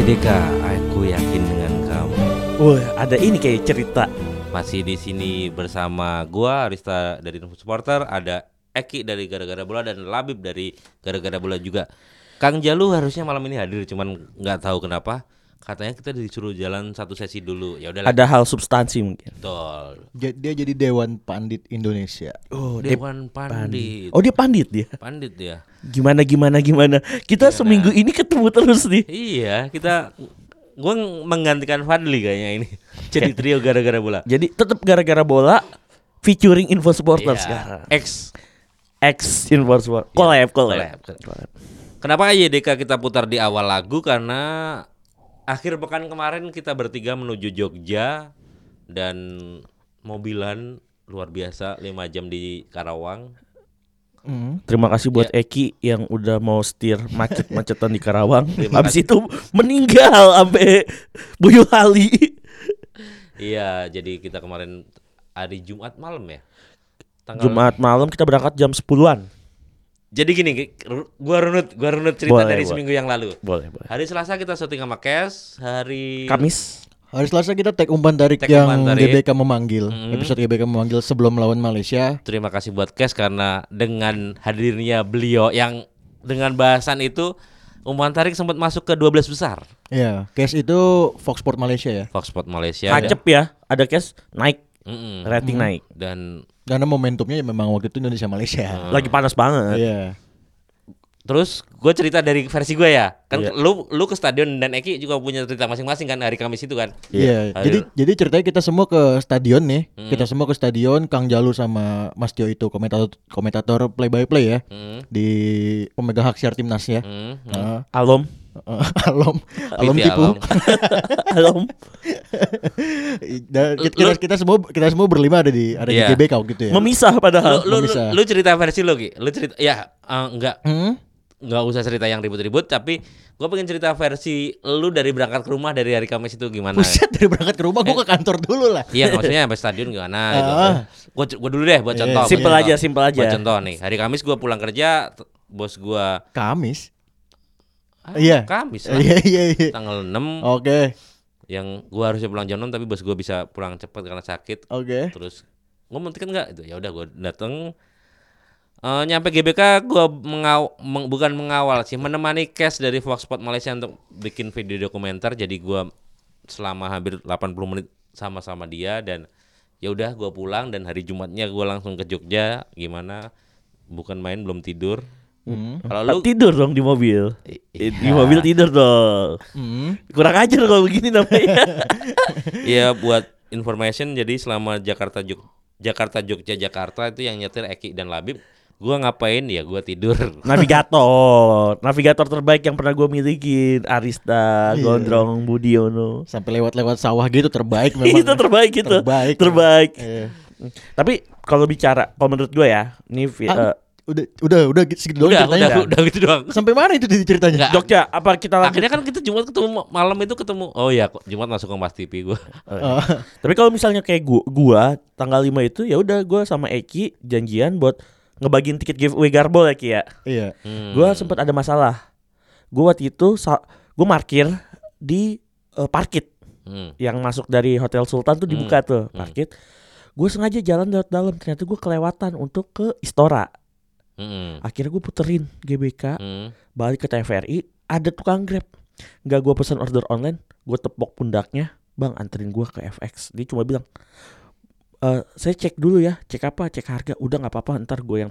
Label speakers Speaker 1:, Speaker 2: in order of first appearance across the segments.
Speaker 1: AYDK, aku yakin dengan kamu.
Speaker 2: Wah, ada ini kayak cerita.
Speaker 1: Masih di sini bersama gua Arista dari Info Supporter, ada Eki dari Gara-gara Bola dan Labib dari Gara-gara Bola juga. Kang Jalu harusnya malam ini hadir, cuman nggak tahu kenapa. Katanya kita disuruh jalan satu sesi dulu. Ya udah
Speaker 2: Ada hal substansi mungkin.
Speaker 1: Betul.
Speaker 3: Dia jadi Dewan Pandit Indonesia.
Speaker 2: Oh,
Speaker 1: Dewan Pandit.
Speaker 2: Oh, dia pandit dia.
Speaker 1: Pandit ya.
Speaker 2: Gimana gimana gimana. Kita seminggu ini ketemu terus nih.
Speaker 1: Iya, kita gua menggantikan Fadli kayaknya ini. Jadi trio Gara-gara Bola.
Speaker 2: Jadi tetap gara-gara bola featuring info supporter
Speaker 1: Iya.
Speaker 2: sekarang.
Speaker 1: X
Speaker 2: X info supporter. Collab, collab.
Speaker 1: collab. Kenapa YDK kita putar di awal lagu karena akhir pekan kemarin kita bertiga menuju Jogja dan mobilan luar biasa 5 jam di Karawang.
Speaker 2: Terima kasih buat Eki yang udah mau setir macet-macetan di Karawang. Habis itu meninggal sampai Boyolali.
Speaker 1: Iya, jadi kita kemarin hari Jumat malam ya. Tanggal
Speaker 2: Jumat malam kita berangkat jam 10-an.
Speaker 1: Jadi gini, gua runut, gua runut cerita
Speaker 2: Boleh,
Speaker 1: dari
Speaker 2: boleh.
Speaker 1: seminggu yang lalu.
Speaker 2: Boleh, boleh.
Speaker 1: Hari Selasa kita syuting sama Kes, hari
Speaker 2: Kamis.
Speaker 3: Hari Selasa kita take umpan tarik
Speaker 1: Take
Speaker 3: yang
Speaker 1: umpan tarik.
Speaker 3: GBK memanggil.
Speaker 1: Mm.
Speaker 3: Episode GBK memanggil sebelum melawan Malaysia.
Speaker 1: Terima kasih buat Kes karena dengan hadirnya beliau yang dengan bahasan itu umpan tarik sempat masuk ke 12 besar.
Speaker 3: Iya, case itu Fox Sport Malaysia ya.
Speaker 1: Fox Sport Malaysia
Speaker 2: Kacep ya. Ada cash naik,
Speaker 1: Mm-mm.
Speaker 2: rating naik.
Speaker 1: dan
Speaker 3: Karena momentumnya ya memang waktu itu Indonesia Malaysia.
Speaker 2: Lagi panas banget.
Speaker 3: Iya.
Speaker 1: terus gue cerita dari versi gue ya kan
Speaker 2: Iya.
Speaker 1: lu lu ke stadion dan Eki juga punya cerita masing-masing kan hari Kamis itu kan
Speaker 3: Iya,
Speaker 1: Ayo.
Speaker 3: jadi jadi ceritanya kita semua ke stadion nih.
Speaker 1: Hmm.
Speaker 3: Kita semua ke stadion, Kang Jalu sama Mas Tio itu komentator komentator play by play ya
Speaker 1: Hmm,
Speaker 3: di pemegang hak siar timnas ya.
Speaker 1: hmm, hmm.
Speaker 3: Nah,
Speaker 2: Alom.
Speaker 3: alom, alom
Speaker 1: Pipi
Speaker 3: tipu.
Speaker 1: Alom.
Speaker 2: Alom.
Speaker 3: Dan kita,
Speaker 1: Lu-
Speaker 3: kita, kita semua kita semua berlima ada di ada
Speaker 1: Iya.
Speaker 3: di GBK gitu ya.
Speaker 2: Memisah
Speaker 1: lu,
Speaker 2: padahal.
Speaker 1: lu, lu,
Speaker 3: bisa.
Speaker 1: lu cerita versi lo Ki lu cerita ya eh, enggak
Speaker 3: Hmm?
Speaker 1: nggak usah cerita yang ribut-ribut tapi gue pengen cerita versi lu dari berangkat ke rumah dari hari Kamis itu gimana
Speaker 3: Buset dari berangkat ke rumah gua ke kantor dulu lah.
Speaker 1: Iya maksudnya sampai stadion gimana gitu.
Speaker 3: Ah.
Speaker 1: Gua gua dulu deh buat
Speaker 3: Iya,
Speaker 1: contoh. buat
Speaker 2: Simpel aja, simpel aja.
Speaker 1: Buat contoh nih, hari Kamis gua pulang kerja, bos gua
Speaker 3: Kamis.
Speaker 1: Ah,
Speaker 3: Iya.
Speaker 1: Kamis lah.
Speaker 3: Iya iya iya.
Speaker 1: Tanggal 6
Speaker 3: Oke.
Speaker 1: yang gua harusnya pulang jam 6 tapi bos gua bisa pulang cepat karena sakit.
Speaker 3: Oke.
Speaker 1: Terus gua mau tiket enggak itu. Ya udah gua dateng Eh, nyampe GBK gua mengaw meng- bukan mengawal sih menemani cash dari Fox Sport Malaysia untuk bikin video dokumenter jadi gua selama hampir 80 menit sama-sama dia dan ya udah gua pulang dan hari Jumatnya gua langsung ke Jogja gimana bukan main belum tidur
Speaker 3: Hmm.
Speaker 1: kalau lu
Speaker 2: tidur dong di mobil.
Speaker 1: I-
Speaker 2: Eh, Di
Speaker 1: iya.
Speaker 2: mobil tidur dong.
Speaker 3: Hmm.
Speaker 2: Kurang ajar kalau begini namanya.
Speaker 1: Iya buat information jadi selama Jakarta Jog Jakarta Jogja Jakarta itu yang nyetir Eki dan Labib gua ngapain ya gua tidur
Speaker 2: navigator, navigator terbaik yang pernah gue milikin, Arista,
Speaker 3: Iya.
Speaker 2: Gondrong, Budiono.
Speaker 3: Sampai lewat-lewat sawah gitu terbaik memang.
Speaker 2: itu terbaik itu.
Speaker 3: Terbaik.
Speaker 2: Terbaik.
Speaker 3: Iya.
Speaker 2: Tapi kalau bicara, kalau menurut gue ya, ini
Speaker 3: Ah,
Speaker 2: eh,
Speaker 3: udah udah udah segitu doang
Speaker 1: udah
Speaker 3: ceritanya.
Speaker 1: udah udah gitu doang
Speaker 3: Sampai mana itu di ceritanya?
Speaker 1: Enggak.
Speaker 2: Jogja, apa kita lanjut?
Speaker 1: Akhirnya kan kita Jumat ketemu malam itu ketemu. Oh iya, kok Jumat masuk ke Mas TV gua.
Speaker 3: Oh.
Speaker 2: Tapi kalau misalnya kayak gua, gua tanggal 5 itu ya udah gua sama Eki janjian buat ngebagiin tiket giveaway Garbol ya Ki ya.
Speaker 3: Iya.
Speaker 1: Hmm.
Speaker 2: Gua sempat ada masalah. Gua waktu itu gua parkir di eh, parkit
Speaker 1: Hmm.
Speaker 2: yang masuk dari Hotel Sultan tuh dibuka tuh
Speaker 1: Hmm.
Speaker 2: parkit. Gue sengaja jalan lewat dalam ternyata gue kelewatan untuk ke Istora.
Speaker 1: Hmm.
Speaker 2: Akhirnya gue puterin GBK
Speaker 1: Hmm.
Speaker 2: balik ke TVRI ada tukang Grab. Nggak gue pesan order online, gue tepok pundaknya, bang anterin gue ke FX. Dia cuma bilang, "Eh, saya cek dulu ya, cek apa, cek harga. Udah nggak apa-apa, ntar gue yang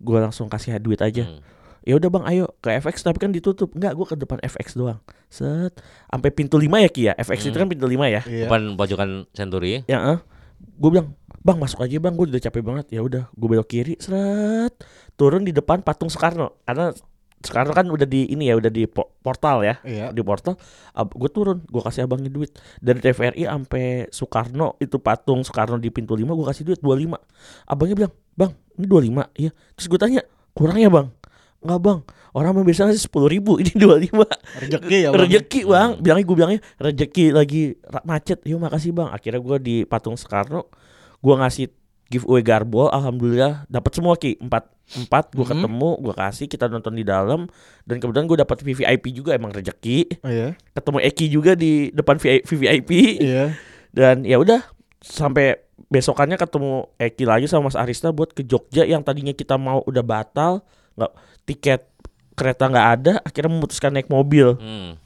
Speaker 2: gue langsung kasih duit aja.
Speaker 1: Hmm.
Speaker 2: Ya udah bang, ayo ke FX tapi kan ditutup. Nggak, gue ke depan FX doang. Set, sampai pintu 5 ya Ki ya. FX itu
Speaker 1: Hmm.
Speaker 2: kan pintu 5 ya.
Speaker 3: Iya.
Speaker 1: Depan pojokan Century.
Speaker 2: Ya, gue bilang, bang masuk aja bang gue udah capek banget ya udah gue belok kiri seret turun di depan patung Soekarno. Karena Soekarno kan udah di ini ya udah di po- portal ya.
Speaker 3: Iya.
Speaker 2: di portal gue turun gue kasih abangnya duit. Dari TVRI sampai Soekarno itu patung Soekarno di pintu 5 gue kasih duit 25 abangnya bilang bang ini 25 iya. Terus gue tanya kurang ya bang? Nggak bang. Orang mah biasanya sepuluh ribu ini 25
Speaker 3: Rezeki ya, Bang.
Speaker 2: rezeki bang. Bilangnya gue bilangnya rezeki lagi macet. Yuk makasih bang. Akhirnya gue di patung Soekarno gue ngasih giveaway garbol alhamdulillah dapat semua ki empat empat gue
Speaker 3: Mhm.
Speaker 2: ketemu gue kasih kita nonton di dalam dan kebetulan gue dapat VVIP juga emang rezeki
Speaker 3: Oh, Iya.
Speaker 2: ketemu Eki juga di depan VI- VVIP
Speaker 3: Iya.
Speaker 2: dan ya udah sampai besokannya ketemu Eki lagi sama Mas Arista buat ke Jogja yang tadinya kita mau udah batal nggak tiket kereta nggak ada akhirnya memutuskan naik mobil
Speaker 1: Hmm.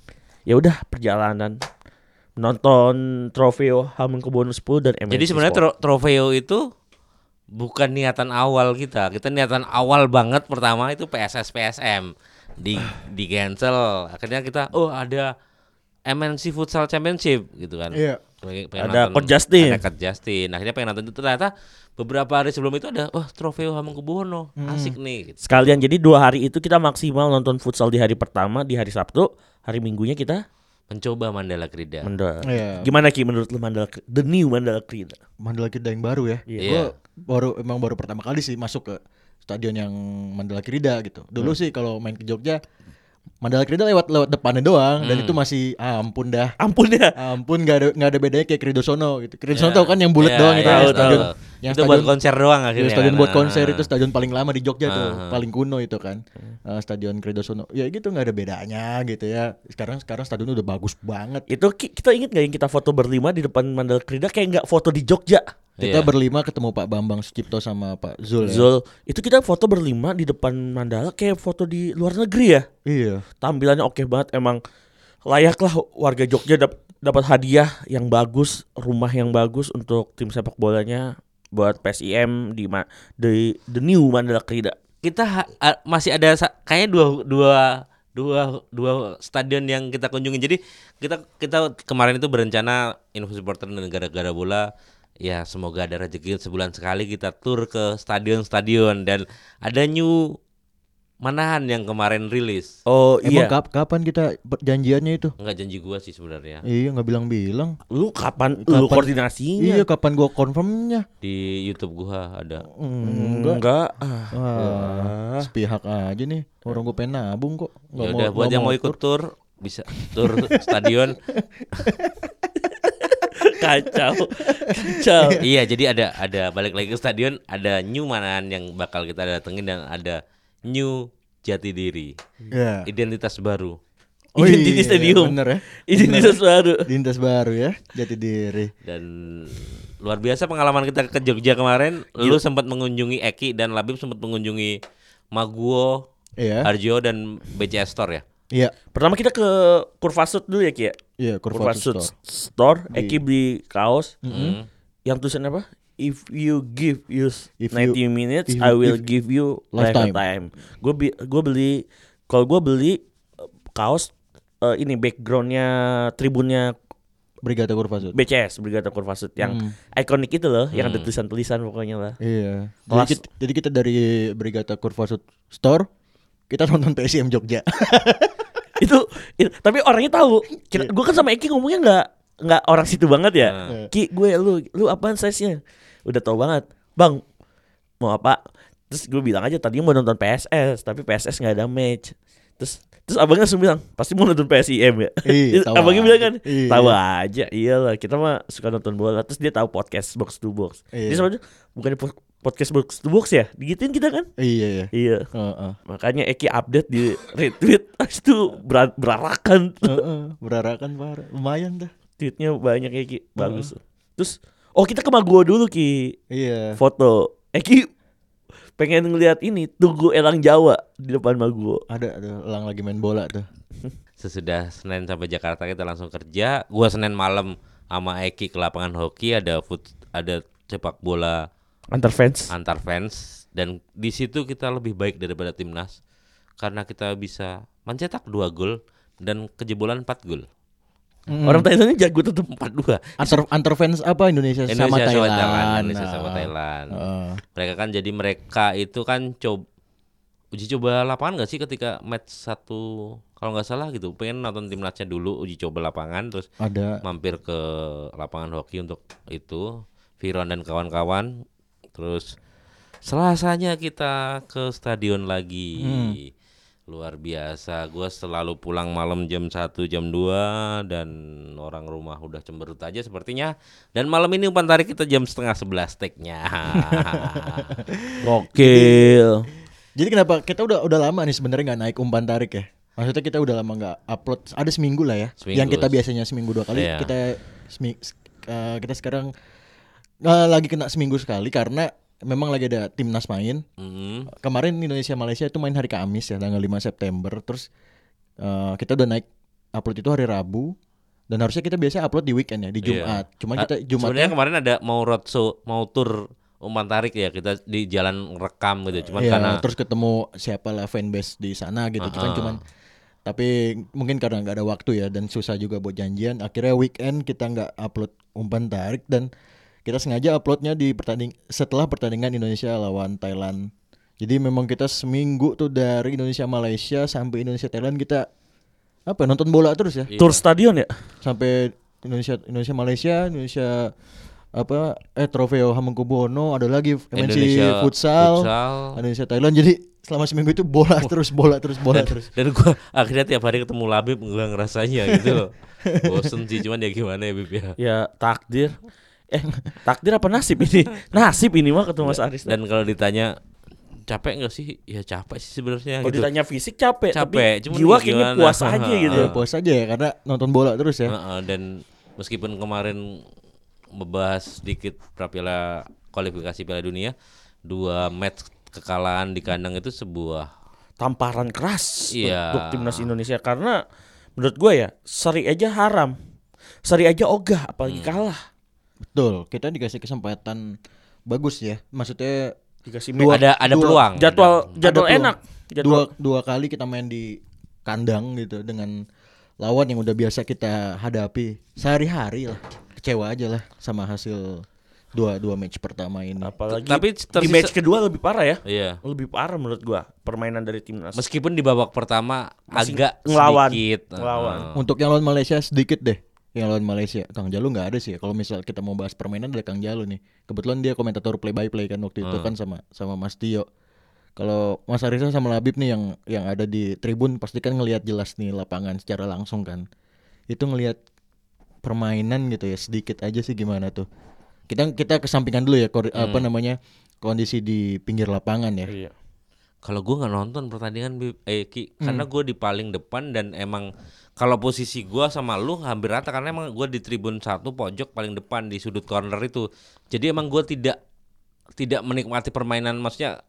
Speaker 2: ya udah perjalanan nonton Trofeo Hamengkubuwono 10 dan MNC
Speaker 1: Jadi sebenarnya tro- trofeo itu bukan niatan awal kita. Kita niatan awal banget pertama itu PSS PSM di di cancel. Akhirnya kita oh ada MNC Futsal Championship gitu kan.
Speaker 3: Iya.
Speaker 1: Pengen-
Speaker 2: Ada
Speaker 1: nonton-
Speaker 2: Coach Justin.
Speaker 1: Ada Coach Justin. Akhirnya pengen nonton itu ternyata beberapa hari sebelum itu ada wah Trofeo Hamengkubuwono. Asik nih gitu.
Speaker 2: sekalian jadi dua hari itu kita maksimal nonton futsal di hari pertama di hari Sabtu hari Minggunya kita
Speaker 1: Mencoba Mandala Krida.
Speaker 2: Mandala
Speaker 3: Iya.
Speaker 2: gimana Ki menurut lu Mandala the new Mandala Krida
Speaker 3: Mandala Kirida yang baru ya.
Speaker 1: Iya.
Speaker 3: Gua baru emang baru pertama kali sih masuk ke stadion yang Mandala Kirida gitu. Dulu sih kalau main ke Jogja Mandala Kirida lewat lewat depannya doang dan
Speaker 1: Hmm.
Speaker 3: itu masih ah, ampun dah.
Speaker 2: ampun ya
Speaker 3: Ampun nggak ada nggak ada bedanya kayak Kridosono gitu. Kridosono
Speaker 1: Ya.
Speaker 3: tau kan yang bulat
Speaker 1: Ya,
Speaker 3: doang itu
Speaker 1: ya,
Speaker 3: yang
Speaker 2: tahu,
Speaker 3: stadion
Speaker 1: tahu.
Speaker 3: yang
Speaker 1: itu buat
Speaker 3: stadion
Speaker 1: konser doang
Speaker 3: ya,
Speaker 1: akhirnya.
Speaker 3: stadion
Speaker 1: kan.
Speaker 3: buat konser
Speaker 1: Ah.
Speaker 3: itu stadion paling lama di Jogja tuh,
Speaker 1: Ah.
Speaker 3: paling kuno itu kan. Eh, stadion Kridosono. Ya gitu nggak ada bedanya gitu ya. Sekarang sekarang stadion udah bagus banget.
Speaker 2: itu Ki, kita inget gak yang kita foto berlima di depan Mandala Krida kayak nggak foto di Jogja
Speaker 3: Kita
Speaker 1: Iya.
Speaker 3: berlima ketemu Pak Bambang Sucipto sama Pak Zul. ya.
Speaker 2: Zul itu kita foto berlima di depan Mandala kayak foto di luar negeri ya
Speaker 3: Iya.
Speaker 2: Tampilannya oke banget emang layaklah warga Jogja dap- dapat hadiah yang bagus rumah yang bagus untuk tim sepak bolanya buat PSIM di ma- di the new Mandala Krida
Speaker 1: kita ha- masih ada kayaknya dua dua dua dua stadion yang kita kunjungi. Jadi kita kita kemarin itu berencana info supporter dan negara-negara bola ya semoga ada rezeki sebulan sekali kita tur ke stadion-stadion dan ada new Manahan yang kemarin rilis.
Speaker 2: oh
Speaker 3: Emang
Speaker 2: iya
Speaker 3: kap- kapan kita janjiannya itu?
Speaker 1: Enggak janji gua sih sebenarnya
Speaker 3: Iya nggak bilang-bilang.
Speaker 2: lu kapan, lu
Speaker 3: Kapan-
Speaker 2: koordinasinya
Speaker 3: Iya kapan gua confirmnya?
Speaker 1: di YouTube gua ada.
Speaker 3: Enggak.
Speaker 2: enggak ah.
Speaker 3: Wah, sepihak aja nih. Orang gue pengen nabung kok.
Speaker 1: Ya udah
Speaker 3: mau-
Speaker 1: buat yang mau ikut tur bisa tur stadion.
Speaker 2: kacau kacau
Speaker 1: iya, jadi ada ada balik lagi ke stadion ada new Manahan yang bakal kita datengin dan ada new Jati Diri.
Speaker 3: Ya.
Speaker 1: Identitas baru.
Speaker 3: Oh
Speaker 2: Identity
Speaker 3: iya,
Speaker 2: Stadium.
Speaker 3: Bener ya.
Speaker 2: identitas baru
Speaker 3: Identitas baru ya. Jati diri.
Speaker 1: Dan luar biasa pengalaman kita ke Jogja kemarin. Lu sempat mengunjungi Eki dan Labib sempat mengunjungi Maguwo,
Speaker 3: Iya.
Speaker 1: Arjo dan BCS Store ya.
Speaker 3: Iya.
Speaker 2: pertama kita ke Kurvasut dulu ya Ki ya
Speaker 3: Iya, Kurva
Speaker 2: Kurvasut
Speaker 3: Store.
Speaker 2: store Eki beli kaos
Speaker 1: Hmm.
Speaker 2: yang tulisan apa If you give us
Speaker 3: If
Speaker 2: 90
Speaker 3: you-
Speaker 2: minutes,
Speaker 3: if
Speaker 2: I will
Speaker 3: if-
Speaker 2: give you
Speaker 3: lifetime.
Speaker 2: lifetime. Gue bi gue beli kalau gue beli eh, kaos eh, ini backgroundnya tribunnya
Speaker 3: Brigata Kurva Sud.
Speaker 2: BCS Brigata Kurvasut yang
Speaker 3: Hmm.
Speaker 2: ikonik itu loh, yang ada
Speaker 1: Hmm.
Speaker 2: tulisan-tulisan pokoknya lah.
Speaker 3: Iya. Jadi kita, jadi kita dari Brigata Kurva Sud Store kita nonton PSM Jogja.
Speaker 2: itu, itu- tapi orangnya tahu. Kira, gue kan sama Eki ngomongnya nggak nggak orang situ banget ya.
Speaker 1: Nah.
Speaker 2: Ki gue lu lu apaan size-nya? Udah tahu banget. Bang, mau apa? Terus gue bilang aja tadinya mau nonton PSS, tapi PSS nggak ada match. Terus terus abangnya langsung bilang pasti mau nonton PSIM ya. Abangnya
Speaker 3: aja.
Speaker 2: bilang kan
Speaker 3: Iya.
Speaker 2: tahu aja. Iyalah kita mah suka nonton bola. Terus dia tahu podcast box to box.
Speaker 3: Iya.
Speaker 2: Dia sama bukan podcast box to box ya? Digituin kita kan?
Speaker 3: iya iya.
Speaker 2: Iya.
Speaker 3: Heeh.
Speaker 2: Makanya Eki update di retweet Habis itu ber- berarakan
Speaker 3: Heeh, berarakan parah. Lumayan dah.
Speaker 2: Tweetnya banyak Eki Bagus Terus Oh kita ke Maguwo dulu Ki
Speaker 3: Iya.
Speaker 2: Foto Eki pengen ngeliat ini Tugu Elang Jawa Di depan Maguwo
Speaker 3: Ada ada elang lagi main bola tuh.
Speaker 1: Sesudah Senin sampai Jakarta kita langsung kerja. Gua Senin malam sama Eki ke lapangan hoki ada foot, ada sepak bola
Speaker 2: Antar fans
Speaker 1: antar fans dan di situ kita lebih baik daripada timnas karena kita bisa mencetak dua gol dan kejebolan 4 gol.
Speaker 2: Orang Thailandnya jago tetap.
Speaker 1: 4-2.
Speaker 3: Antar antar fans apa Indonesia, sama
Speaker 1: Indonesia sama
Speaker 3: Thailand.
Speaker 1: Thailand, Indonesia sama
Speaker 3: Nah,
Speaker 1: Thailand.
Speaker 3: heeh.
Speaker 1: Mereka kan jadi mereka itu kan coba uji coba lapangan gak sih ketika match satu kalau nggak salah gitu pengen nonton timnasnya dulu uji coba lapangan terus
Speaker 3: ada
Speaker 1: mampir ke lapangan hoki untuk itu Viron dan kawan-kawan terus selasanya kita ke stadion lagi
Speaker 3: Hmm.
Speaker 1: Luar biasa gua selalu pulang malam jam 1 jam 2 dan orang rumah udah cemberut aja sepertinya dan malam ini umpan tarik kita jam setengah 11 take-nya
Speaker 2: Gokil.
Speaker 3: Jadi kenapa kita udah udah lama nih sebenarnya nggak naik umpan tarik ya? Maksudnya kita udah lama nggak upload ada seminggu lah ya.
Speaker 1: Seminggu.
Speaker 3: Yang kita biasanya seminggu dua kali
Speaker 1: Iya.
Speaker 3: kita semi- eh, kita sekarang eh, lagi kena seminggu sekali karena memang lagi ada timnas main.
Speaker 1: Mm.
Speaker 3: Kemarin Indonesia Malaysia itu main hari Kamis ya tanggal 5 September. Terus eh, kita udah naik upload itu hari Rabu dan harusnya kita biasa upload di weekend ya di
Speaker 1: Iya.
Speaker 3: Jumat. Cuman kita Jumatnya
Speaker 1: sebenarnya kemarin ada mau roadshow mau tur umpan tarik ya kita di jalan rekam gitu cuman
Speaker 3: Iya,
Speaker 1: karena
Speaker 3: terus ketemu siapa lah fanbase di sana gitu. Cuman
Speaker 1: Ah.
Speaker 3: cuman tapi mungkin karena nggak ada waktu ya dan susah juga buat janjian. Akhirnya weekend kita nggak upload umpan tarik dan kita sengaja uploadnya di pertanding setelah pertandingan Indonesia lawan Thailand. Jadi memang kita seminggu tuh dari Indonesia Malaysia sampai Indonesia Thailand kita apa nonton bola terus ya
Speaker 1: Iya.
Speaker 2: Tour stadion ya?
Speaker 3: sampai Indonesia Indonesia Malaysia Indonesia apa eh Trofeo Hamengkubuwono ada lagi MNC
Speaker 1: Indonesia
Speaker 3: futsal,
Speaker 1: futsal.
Speaker 3: Indonesia Thailand jadi selama seminggu itu bola terus bola terus bola terus
Speaker 1: dan gua akhirnya tiap hari ketemu Labib gua ngerasanya gitu loh bosen sih cuman ya gimana ya Bib ya
Speaker 2: Ya takdir. Eh, takdir apa nasib ini? Nasib ini mah ketemu Mas Aris.
Speaker 1: dan kalau ditanya capek nggak sih ya capek sih sebenarnya
Speaker 2: Kalau
Speaker 1: gitu
Speaker 2: ditanya fisik capek,
Speaker 1: Capek,
Speaker 2: tapi
Speaker 1: cuman
Speaker 2: jiwa
Speaker 1: ya
Speaker 2: kayaknya
Speaker 1: gimana?
Speaker 2: puas aja gitu.
Speaker 3: ya puas aja ya karena nonton bola terus ya
Speaker 1: Heeh, dan meskipun kemarin membahas sedikit prapiala kualifikasi Piala Dunia dua match kekalahan di kandang itu sebuah
Speaker 2: Tamparan keras
Speaker 1: Iya.
Speaker 2: untuk timnas Indonesia karena menurut gue ya seri aja haram. Seri aja ogah apalagi
Speaker 1: Hmm.
Speaker 2: kalah.
Speaker 3: Betul kita dikasih kesempatan bagus ya maksudnya
Speaker 2: Dikasih
Speaker 3: Dua-
Speaker 1: ada ada
Speaker 3: dua-
Speaker 1: peluang
Speaker 2: jadwal
Speaker 1: ada-
Speaker 2: jadwal
Speaker 3: peluang.
Speaker 2: enak.
Speaker 3: dua
Speaker 2: Jadwal
Speaker 3: dua kali kita main di kandang gitu dengan lawan yang udah biasa kita hadapi sehari-hari lah kecewa aja lah sama hasil dua dua match pertama ini
Speaker 2: apalagi
Speaker 1: Tapi
Speaker 2: di match kedua lebih parah ya.
Speaker 1: iya
Speaker 2: Lebih parah menurut gua permainan dari timnas.
Speaker 1: meskipun di babak pertama
Speaker 2: Masih
Speaker 1: agak
Speaker 2: ngelawan.
Speaker 1: sedikit
Speaker 2: Ngelawan.
Speaker 1: heeh.
Speaker 3: Untuk yang lawan Malaysia sedikit deh. Yang lawan Malaysia, Kang Jalu nggak ada sih. ya. Kalau misal kita mau bahas permainan ada Kang Jalu nih. Kebetulan dia komentator play by play kan waktu itu
Speaker 1: Hmm.
Speaker 3: kan sama sama Mas Tio. Kalau Mas Arisa sama Labib nih yang yang ada di tribun pasti kan ngelihat jelas nih lapangan secara langsung kan. Itu ngelihat permainan gitu ya sedikit aja sih gimana tuh. Kita kita kesampingkan dulu ya kor- apa namanya kondisi di pinggir lapangan ya.
Speaker 2: Iya.
Speaker 1: Kalau gue nggak nonton pertandingan eh Ki,
Speaker 3: Hmm.
Speaker 1: karena gue di paling depan dan emang kalau posisi gue sama lu hampir rata karena emang gue di tribun satu pojok paling depan di sudut corner itu. Jadi emang gue tidak tidak menikmati permainan maksudnya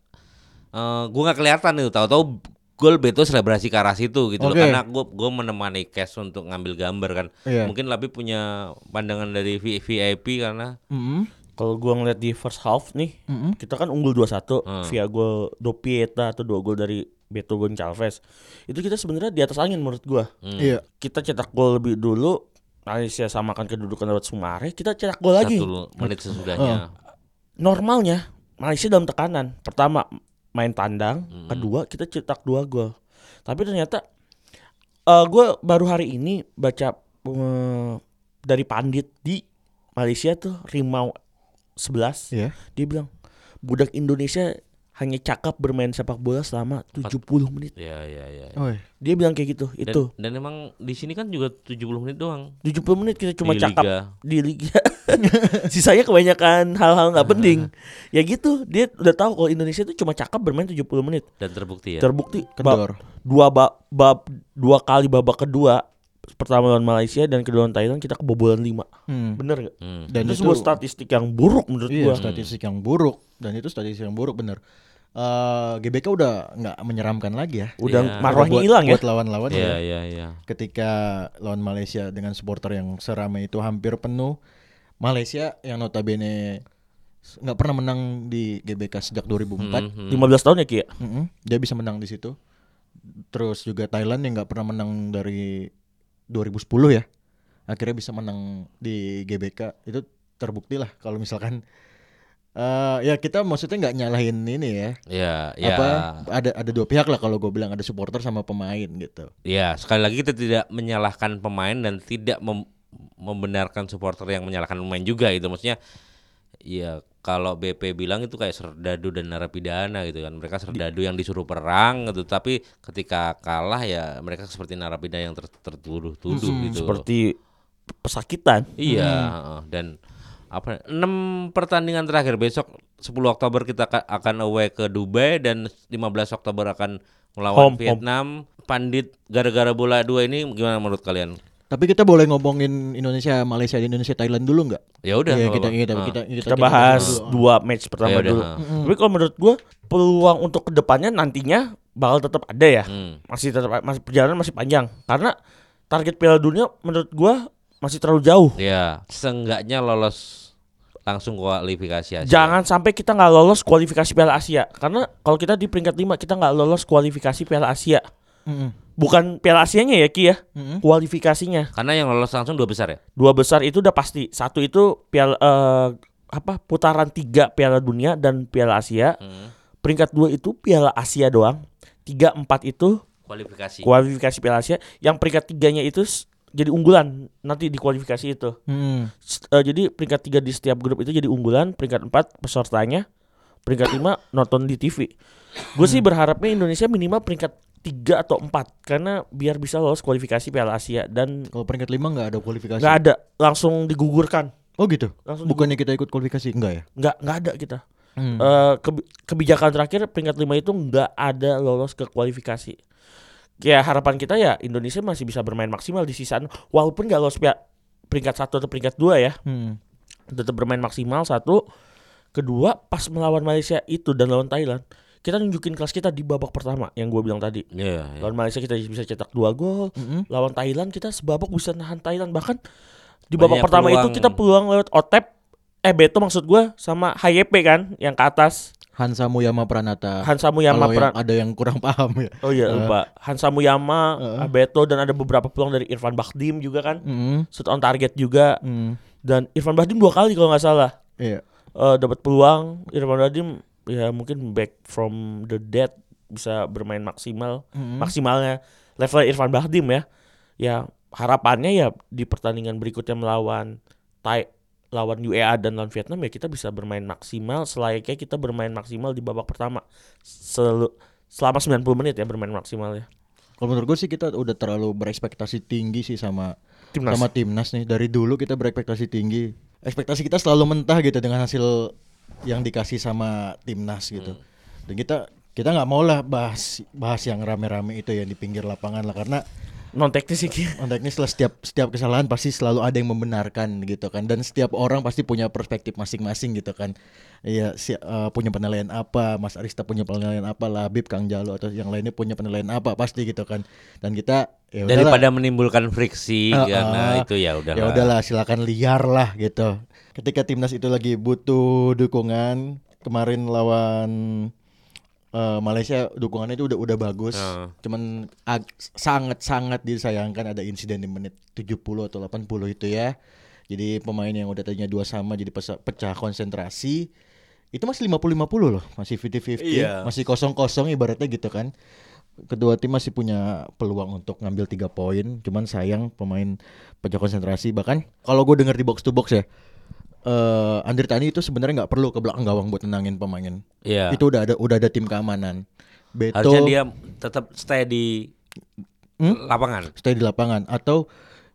Speaker 1: eh gue nggak kelihatan itu tahu-tahu gol Beto selebrasi ke arah situ gitu loh
Speaker 3: Oke.
Speaker 1: karena gue gue menemani cash untuk ngambil gambar kan.
Speaker 3: Iya.
Speaker 1: Mungkin lebih punya pandangan dari VIP karena
Speaker 3: Mm-mm.
Speaker 2: Kalau gua ngeliat di first half nih,
Speaker 3: Mm-mm.
Speaker 2: kita kan unggul 2-1
Speaker 1: Hmm.
Speaker 2: via gol Dopieta atau dua gol dari Beto Goncalves. Itu kita sebenarnya di atas angin menurut gua.
Speaker 1: hmm,
Speaker 3: Iya.
Speaker 2: Kita cetak gol lebih dulu, Malaysia samakan kedudukan lewat Sumare, kita cetak gol lagi.
Speaker 1: satu menit sesudahnya.
Speaker 2: Normalnya Malaysia dalam tekanan. Pertama main tandang,
Speaker 1: Hmm.
Speaker 2: kedua kita cetak dua gol. Tapi ternyata eh gua baru hari ini baca eh, dari pandit di Malaysia tuh Rimau 11
Speaker 3: Iya.
Speaker 2: dia bilang budak Indonesia hanya cakap bermain sepak bola selama 70 menit.
Speaker 1: Ya ya ya.
Speaker 3: Oh,
Speaker 2: Dia bilang kayak gitu.
Speaker 1: Dan,
Speaker 2: itu
Speaker 1: dan emang di sini kan juga 70 menit doang
Speaker 2: 70 menit kita cuma
Speaker 1: di
Speaker 2: cakap
Speaker 1: liga.
Speaker 2: di liga. Sisanya kebanyakan hal-hal nggak penting. ya gitu, dia udah tahu kalau Indonesia itu cuma cakap bermain 70 menit.
Speaker 1: dan terbukti ya.
Speaker 2: Terbukti ba-
Speaker 3: Kendor.
Speaker 2: dua ba- bab dua kali babak kedua pertama lawan Malaysia dan kedua lawan Thailand kita kebobolan 5.
Speaker 3: Hmm.
Speaker 2: Bener gak?
Speaker 1: Hmm.
Speaker 3: Dan
Speaker 2: itu
Speaker 3: itu-
Speaker 2: sebuah statistik yang buruk menurut
Speaker 3: Iya,
Speaker 2: gua.
Speaker 3: statistik yang buruk dan itu statistik yang buruk bener. Eh GBK udah nggak menyeramkan lagi ya.
Speaker 2: Udah
Speaker 1: Iya.
Speaker 2: marwahnya hilang ya.
Speaker 3: Buat lawan-lawan
Speaker 1: Iya
Speaker 3: ya.
Speaker 1: iya iya.
Speaker 3: Ketika lawan Malaysia dengan supporter yang seramai itu hampir penuh. Malaysia yang notabene nggak pernah menang di GBK sejak 2004.
Speaker 1: Hmm, hmm.
Speaker 2: 15 tahun ya Ki ya?
Speaker 3: Mm-mm, dia bisa menang di situ. Terus juga Thailand yang nggak pernah menang dari 2010 ya. akhirnya bisa menang di GBK itu terbukti lah kalau misalkan eh ya kita maksudnya nggak nyalahin ini ya
Speaker 1: Ya, ya.
Speaker 3: apa ada ada dua pihak lah kalau gue bilang ada supporter sama pemain gitu
Speaker 1: Ya, sekali lagi kita tidak menyalahkan pemain dan tidak mem- membenarkan supporter yang menyalahkan pemain juga itu maksudnya ya kalau BP bilang itu kayak serdadu dan narapidana gitu kan mereka serdadu yang disuruh perang gitu tapi ketika kalah ya mereka seperti narapidana yang ter- tertuduh-tuduh gitu
Speaker 2: Seperti pesakitan.
Speaker 1: iya heeh. dan apa enam pertandingan terakhir besok 10 Oktober kita ka- akan away ke Dubai dan 15 Oktober akan melawan
Speaker 2: Home, home.
Speaker 1: Vietnam pandit gara-gara bola dua ini gimana menurut kalian
Speaker 3: tapi kita boleh ngomongin Indonesia Malaysia Indonesia Thailand dulu nggak
Speaker 1: ya udah
Speaker 3: Iya, kita, kita,
Speaker 1: Ah.
Speaker 3: kita,
Speaker 2: Kita bahas
Speaker 3: dulu.
Speaker 2: dua match pertama
Speaker 1: Ya udah,
Speaker 2: dulu.
Speaker 1: ha.
Speaker 2: Tapi kalau menurut gua peluang untuk ke depannya nantinya bakal tetap ada ya.
Speaker 1: Hmm.
Speaker 2: Masih tetap masih perjalanan masih panjang karena target Piala Dunia menurut gua masih terlalu jauh.
Speaker 1: Ya, seenggaknya lolos langsung kualifikasi aja.
Speaker 2: Jangan sampai kita nggak lolos kualifikasi Piala Asia karena kalau kita di peringkat 5 kita nggak lolos kualifikasi Piala Asia.
Speaker 3: Mm-mm.
Speaker 2: Bukan Piala Asianya ya Ki ya,
Speaker 3: Mm-mm.
Speaker 2: kualifikasinya.
Speaker 1: Karena yang lolos langsung dua besar ya.
Speaker 2: Dua besar itu udah pasti. Satu itu Piala eh, apa putaran tiga Piala Dunia dan Piala Asia.
Speaker 1: Hmm.
Speaker 2: Peringkat dua itu Piala Asia doang. Tiga empat itu
Speaker 1: Kualifikasi.
Speaker 2: kualifikasi Piala Asia. Yang peringkat tiganya itu jadi unggulan nanti di kualifikasi itu. S- eh, jadi peringkat tiga di setiap grup itu jadi unggulan. Peringkat empat pesertanya. Peringkat lima nonton di TV. Gue sih berharapnya Indonesia minimal peringkat tiga atau empat karena biar bisa lolos kualifikasi Piala Asia dan
Speaker 3: kalau peringkat lima nggak ada kualifikasi
Speaker 2: nggak ada langsung digugurkan.
Speaker 3: oh gitu
Speaker 2: Langsung
Speaker 3: bukannya kita ikut kualifikasi enggak ya
Speaker 2: nggak nggak ada kita.
Speaker 3: Hmm.
Speaker 2: Eh, kebi- kebijakan terakhir peringkat lima itu nggak ada lolos ke kualifikasi. Ya harapan kita ya Indonesia masih bisa bermain maksimal di sisaan walaupun nggak lolos peringkat satu atau peringkat dua ya
Speaker 3: Hmm.
Speaker 2: tetap bermain maksimal satu. Kedua pas melawan Malaysia itu dan lawan Thailand kita nunjukin kelas kita di babak pertama yang gue bilang tadi.
Speaker 1: Iya, iya.
Speaker 2: Lawan Malaysia kita bisa cetak dua gol.
Speaker 3: Mm-mm.
Speaker 2: Lawan Thailand kita sebabak bisa nahan Thailand bahkan di babak
Speaker 1: Banyak
Speaker 2: pertama itu kita peluang lewat Otep eh Beto maksud gue sama HYP kan yang ke atas
Speaker 3: Hansa Muyama Pranata
Speaker 2: Hansa Muyama
Speaker 3: kalau yang
Speaker 2: Pran
Speaker 3: ada yang kurang paham ya
Speaker 2: Oh iya
Speaker 3: Eh.
Speaker 2: lupa Hansa Muyama
Speaker 3: Eh.
Speaker 2: Beto dan ada beberapa peluang dari Irfan Bahdim juga kan
Speaker 3: Mm-mm.
Speaker 2: shoot on target juga
Speaker 3: Mm.
Speaker 2: dan Irfan Bahdim dua kali kalau nggak salah
Speaker 3: iya
Speaker 2: eh dapat peluang Irfan Bahdim ya mungkin back from the dead bisa bermain maksimal
Speaker 3: Mm-mm.
Speaker 2: maksimalnya. Level Irfan Bahdim ya. Ya harapannya ya di pertandingan berikutnya melawan Thai lawan UEA dan lawan Vietnam ya kita bisa bermain maksimal. Selayaknya kita bermain maksimal di babak pertama. Selu- selama 90 menit ya bermain maksimal ya.
Speaker 3: Kalau menurut gue sih kita udah terlalu berekspektasi tinggi sih sama
Speaker 2: timnas.
Speaker 3: sama timnas nih. Dari dulu kita berekspektasi tinggi. Ekspektasi kita selalu mentah gitu dengan hasil yang dikasih sama timnas gitu. Dan kita kita nggak mau lah bahas bahas yang rame-rame itu yang di pinggir lapangan lah karena
Speaker 2: non teknis sih Ki.
Speaker 3: on teknis lah setiap setiap kesalahan pasti selalu ada yang membenarkan gitu kan dan setiap orang pasti punya perspektif masing-masing gitu kan iya si, eh, punya penilaian apa Mas Arista punya penilaian apa Labib Kang Jalo atau yang lainnya punya penilaian apa pasti gitu kan dan kita ya udahlah.
Speaker 1: Daripada menimbulkan friksi
Speaker 3: Ah,
Speaker 1: karena
Speaker 3: ah.
Speaker 1: itu ya udah
Speaker 3: ya udahlah silakan liar lah gitu ketika timnas itu lagi butuh dukungan kemarin lawan eh, Malaysia dukungannya itu udah udah bagus.
Speaker 1: Ah.
Speaker 3: cuman sangat sangat disayangkan ada insiden di menit 70 atau 80 itu ya. Jadi pemain yang udah tadinya dua sama jadi pecah konsentrasi itu masih 50-50 loh. Masih 50-50
Speaker 1: Iya.
Speaker 3: masih kosong-kosong ibaratnya gitu kan. Kedua tim masih punya peluang untuk ngambil tiga poin. Cuman sayang pemain pecah konsentrasi. Bahkan kalau gue dengar di box to box ya eh Andri Tani itu sebenarnya nggak perlu ke belakang gawang buat tenangin pemain
Speaker 1: Iya.
Speaker 3: itu udah ada udah ada tim keamanan Beto
Speaker 1: Harusnya dia tetap stay di
Speaker 3: Hmm?
Speaker 1: lapangan.
Speaker 3: stay di lapangan atau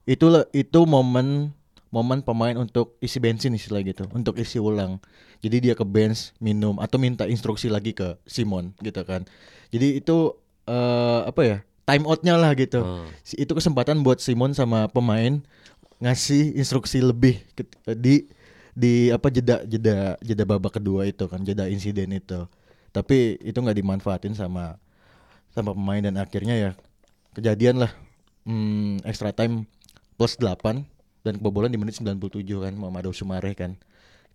Speaker 3: itu itu momen momen pemain untuk isi bensin istilah gitu untuk isi ulang jadi dia ke bench minum atau minta instruksi lagi ke Simon gitu kan jadi itu eh apa ya time outnya lah gitu
Speaker 1: Hmm.
Speaker 3: Itu kesempatan buat Simon sama pemain ngasih instruksi lebih ke- di di apa jeda jeda jeda babak kedua itu kan jeda insiden itu tapi itu nggak dimanfaatin sama sama pemain dan akhirnya ya kejadian lah hmm, extra time plus 8 dan kebobolan di menit 97 kan Muhammad Sumare kan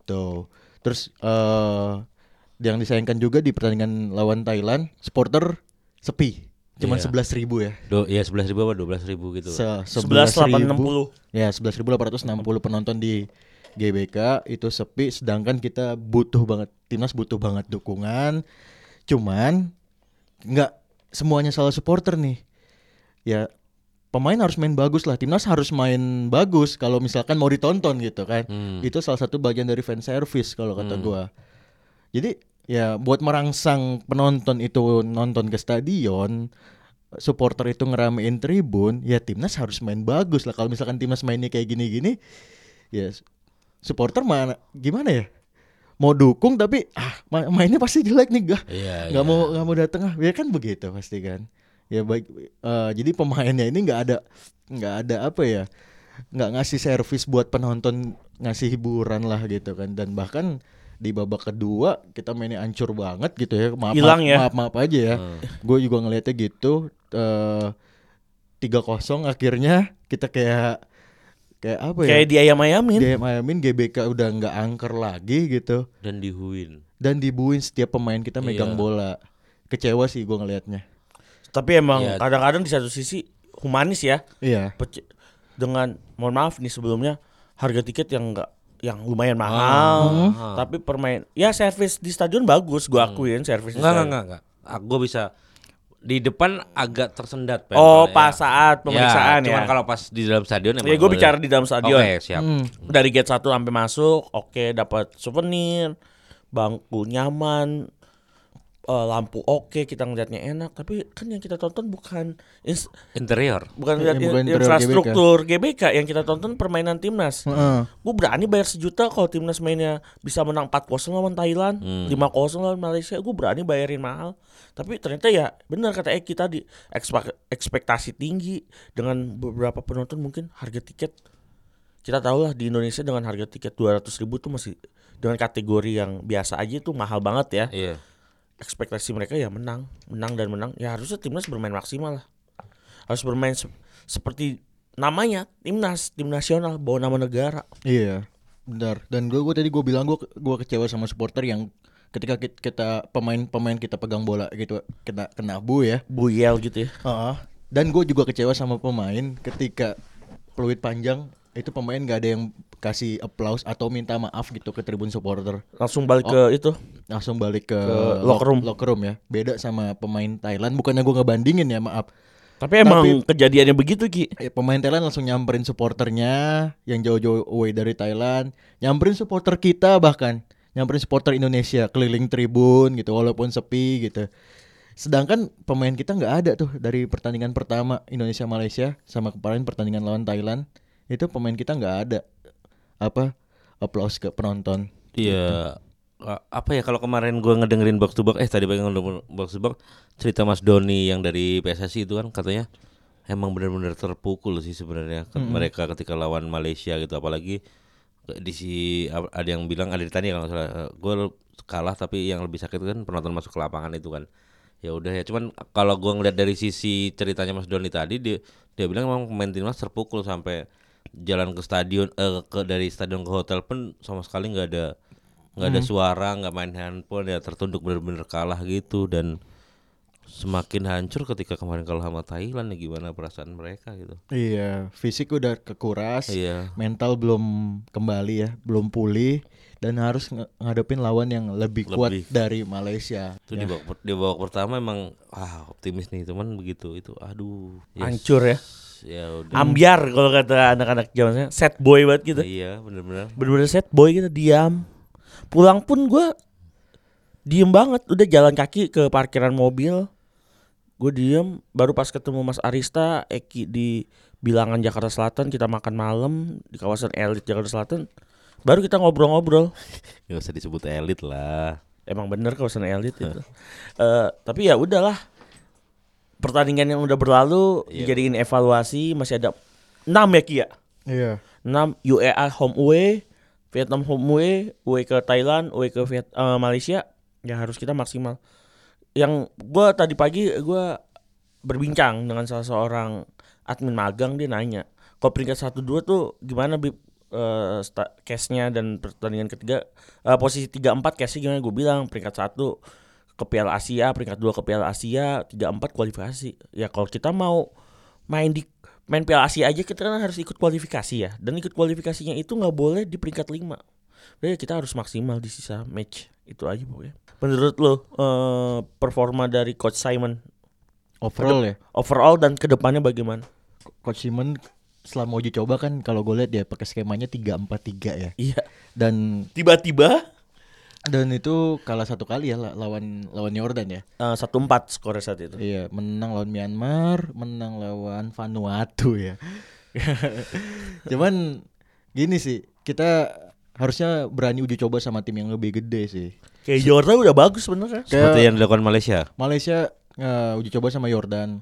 Speaker 3: tuh terus eh yang disayangkan juga di pertandingan lawan Thailand supporter sepi cuman
Speaker 1: Iya.
Speaker 3: sebelas ribu ya.
Speaker 1: Do, ya sebelas ribu apa dua belas ribu gitu.
Speaker 3: Se
Speaker 2: 11.860.
Speaker 3: Ya, 11.860 penonton di GBK itu sepi sedangkan kita butuh banget timnas butuh banget dukungan. Cuman nggak semuanya salah supporter nih. Ya pemain harus main bagus lah. Timnas harus main bagus kalau misalkan mau ditonton gitu kan.
Speaker 1: Hmm.
Speaker 3: Itu salah satu bagian dari fan service kalau kata gua. Jadi ya buat merangsang penonton itu nonton ke stadion, supporter itu ngeramein tribun, ya timnas harus main bagus lah. Kalau misalkan timnas mainnya kayak gini-gini, ya supporter mana gimana ya? Mau dukung tapi ah ma- mainnya pasti jelek nih gak
Speaker 1: Iya.
Speaker 3: nggak
Speaker 1: iya.
Speaker 3: mau nggak mau datang ah ya kan begitu pasti kan ya baik eh, jadi pemainnya ini nggak ada nggak ada apa ya nggak ngasih servis buat penonton ngasih hiburan lah gitu kan dan bahkan di babak kedua kita mainnya ancur banget gitu ya maaf
Speaker 2: Hilang ya.
Speaker 3: maaf maaf aja ya
Speaker 1: Hmm.
Speaker 3: gue juga ngelihatnya gitu eh, tiga kosong akhirnya kita kayak kayak apa ya
Speaker 2: Kayak di ayam-ayamin.
Speaker 3: DM ayamin GBK udah nggak angker lagi gitu
Speaker 1: Dan dihuin.
Speaker 3: dan dibuin setiap pemain kita megang
Speaker 1: Iya.
Speaker 3: bola kecewa sih gue ngelihatnya
Speaker 2: Tapi emang
Speaker 1: Iya.
Speaker 2: kadang-kadang di satu sisi humanis ya.
Speaker 3: iya
Speaker 2: Pece- dengan mohon maaf nih sebelumnya harga tiket yang enggak yang lumayan mahal,
Speaker 1: Ah.
Speaker 2: tapi permain ya servis di stadion bagus, gua akuin servis di
Speaker 1: Enggak, enggak, enggak, enggak. Gue bisa di depan agak tersendat. Pen,
Speaker 2: Oh, pas saat pemeriksaan
Speaker 1: ya. Cuman
Speaker 2: ya.
Speaker 1: kalau pas di dalam stadion
Speaker 2: Ya gue bicara di dalam stadion.
Speaker 1: Oke, siap.
Speaker 3: Hmm.
Speaker 2: Dari gate 1 sampai masuk, oke dapat souvenir, bangku nyaman, eh, lampu oke, kita ngeliatnya enak, tapi kan yang kita tonton bukan ins-
Speaker 1: Interior.
Speaker 2: bukan lihat
Speaker 3: bukan
Speaker 2: in-
Speaker 3: interior
Speaker 2: infrastruktur GBK. yang kita tonton permainan timnas.
Speaker 3: Heeh.
Speaker 2: Gue berani bayar sejuta kalau timnas mainnya bisa menang 4-0 lawan Thailand, 5-0 lawan Malaysia, gue berani bayarin mahal. Tapi ternyata ya benar kata Eki tadi, ekspektasi tinggi dengan beberapa penonton mungkin harga tiket kita tahu lah di Indonesia dengan harga tiket 200 ribu tuh masih dengan kategori yang biasa aja tuh mahal banget ya.
Speaker 1: Iya.
Speaker 2: Ekspektasi mereka ya menang, menang dan menang. Ya harusnya timnas bermain maksimal lah. Harus bermain se- seperti namanya timnas, tim nasional bawa nama negara.
Speaker 3: iya benar dan gue tadi gue bilang gue gue kecewa sama supporter yang ketika ki- kita pemain-pemain kita pegang bola gitu kena kena bu ya
Speaker 2: Buyel gitu ya.
Speaker 3: Heeh. dan gue juga kecewa sama pemain ketika peluit panjang itu pemain gak ada yang kasih applause atau minta maaf gitu ke tribun supporter
Speaker 2: Langsung balik ke itu.
Speaker 3: langsung balik ke,
Speaker 2: locker room.
Speaker 3: locker room ya beda sama pemain Thailand bukannya gue ngebandingin ya maaf
Speaker 2: Tapi emang
Speaker 3: Tapi-
Speaker 2: kejadiannya begitu Ki.
Speaker 3: Eh, pemain Thailand langsung nyamperin supporternya yang jauh-jauh away dari Thailand, nyamperin supporter kita bahkan, nyamperin supporter Indonesia keliling tribun gitu walaupun sepi gitu. Sedangkan pemain kita nggak ada tuh dari pertandingan pertama Indonesia Malaysia sama kemarin pertandingan lawan Thailand itu pemain kita nggak ada. Apa? Applause ke penonton.
Speaker 1: Iya. A- Apa ya kalau kemarin gua ngedengerin box to box eh tadi pengen box to box cerita Mas Doni yang dari PSSI itu kan katanya emang benar-benar terpukul sih sebenarnya ke- mereka ketika lawan Malaysia gitu. Apalagi di si ada yang bilang ada ditanya kalau salah gue kalah tapi yang lebih sakit kan penonton masuk ke lapangan itu kan. Ya udah ya cuman kalau gua ngeliat dari sisi ceritanya Mas Doni tadi dia dia bilang emang pemain timnas terpukul sampai jalan ke stadion eh, ke dari stadion ke hotel pun sama sekali nggak ada nggak ada suara nggak main handphone ya tertunduk bener-bener kalah gitu dan semakin hancur ketika kemarin kalah sama Thailand ya gimana perasaan mereka gitu
Speaker 3: Iya, fisik udah kekuras,
Speaker 1: iya
Speaker 3: mental belum kembali ya, belum pulih dan harus ngadepin lawan yang lebih, kuat
Speaker 1: Lebih.
Speaker 3: dari Malaysia.
Speaker 1: itu di babak di babak pertama emang ah optimis nih teman begitu itu aduh yes.
Speaker 2: Hancur ya.
Speaker 1: Ya udah
Speaker 2: Ambiar kalau kata anak-anak zamannya set boy banget gitu.
Speaker 1: iya bener-bener
Speaker 2: Bener-bener set boy gitu diam. Pulang pun gua diem banget udah jalan kaki ke parkiran mobil. Gue diem baru pas ketemu Mas Arista Eki di bilangan Jakarta Selatan kita makan malam di kawasan elit Jakarta Selatan baru kita ngobrol-ngobrol
Speaker 1: nggak usah disebut elit lah
Speaker 2: Emang bener kawasan elit itu. Eh, tapi ya udahlah. Pertandingan yang udah berlalu
Speaker 1: Iya.
Speaker 2: dijadiin evaluasi masih ada 6 ya Ki ya.
Speaker 3: Iya.
Speaker 2: 6 UEA home away, Vietnam home away, away ke Thailand, away ke Viet, eh, Malaysia. Ya harus kita maksimal. Yang gua tadi pagi gua berbincang dengan salah seorang admin magang dia nanya, "Kok peringkat 1 2 tuh gimana Bib eh sta- case-nya dan pertandingan ketiga eh, posisi 3 4 case-nya gimana?" Gue bilang peringkat 1 ke Piala Asia, peringkat dua ke Piala Asia, tiga empat kualifikasi. Ya kalau kita mau main di main Piala Asia aja kita kan harus ikut kualifikasi ya. Dan ikut kualifikasinya itu nggak boleh di peringkat lima. Jadi kita harus maksimal di sisa match. Itu aja pokoknya. Menurut lo eh, performa dari Coach Simon
Speaker 3: Overall ya.
Speaker 2: overall dan ke depannya bagaimana?
Speaker 3: Coach Simon selama uji coba kan kalau gue lihat dia pakai skemanya 3-4-3 ya.
Speaker 2: Iya.
Speaker 3: Dan
Speaker 2: Tiba-tiba
Speaker 3: dan itu kalah satu kali ya la- lawan lawan Jordan ya.
Speaker 2: eh, satu empat skor saat itu.
Speaker 3: Iya, menang lawan Myanmar, menang lawan Vanuatu ya. Cuman gini sih, kita harusnya berani uji coba sama tim yang lebih gede sih.
Speaker 2: Kayak Jordan udah bagus sebenarnya.
Speaker 1: Seperti yang dilakukan Malaysia.
Speaker 3: Malaysia eh, uji coba sama Jordan.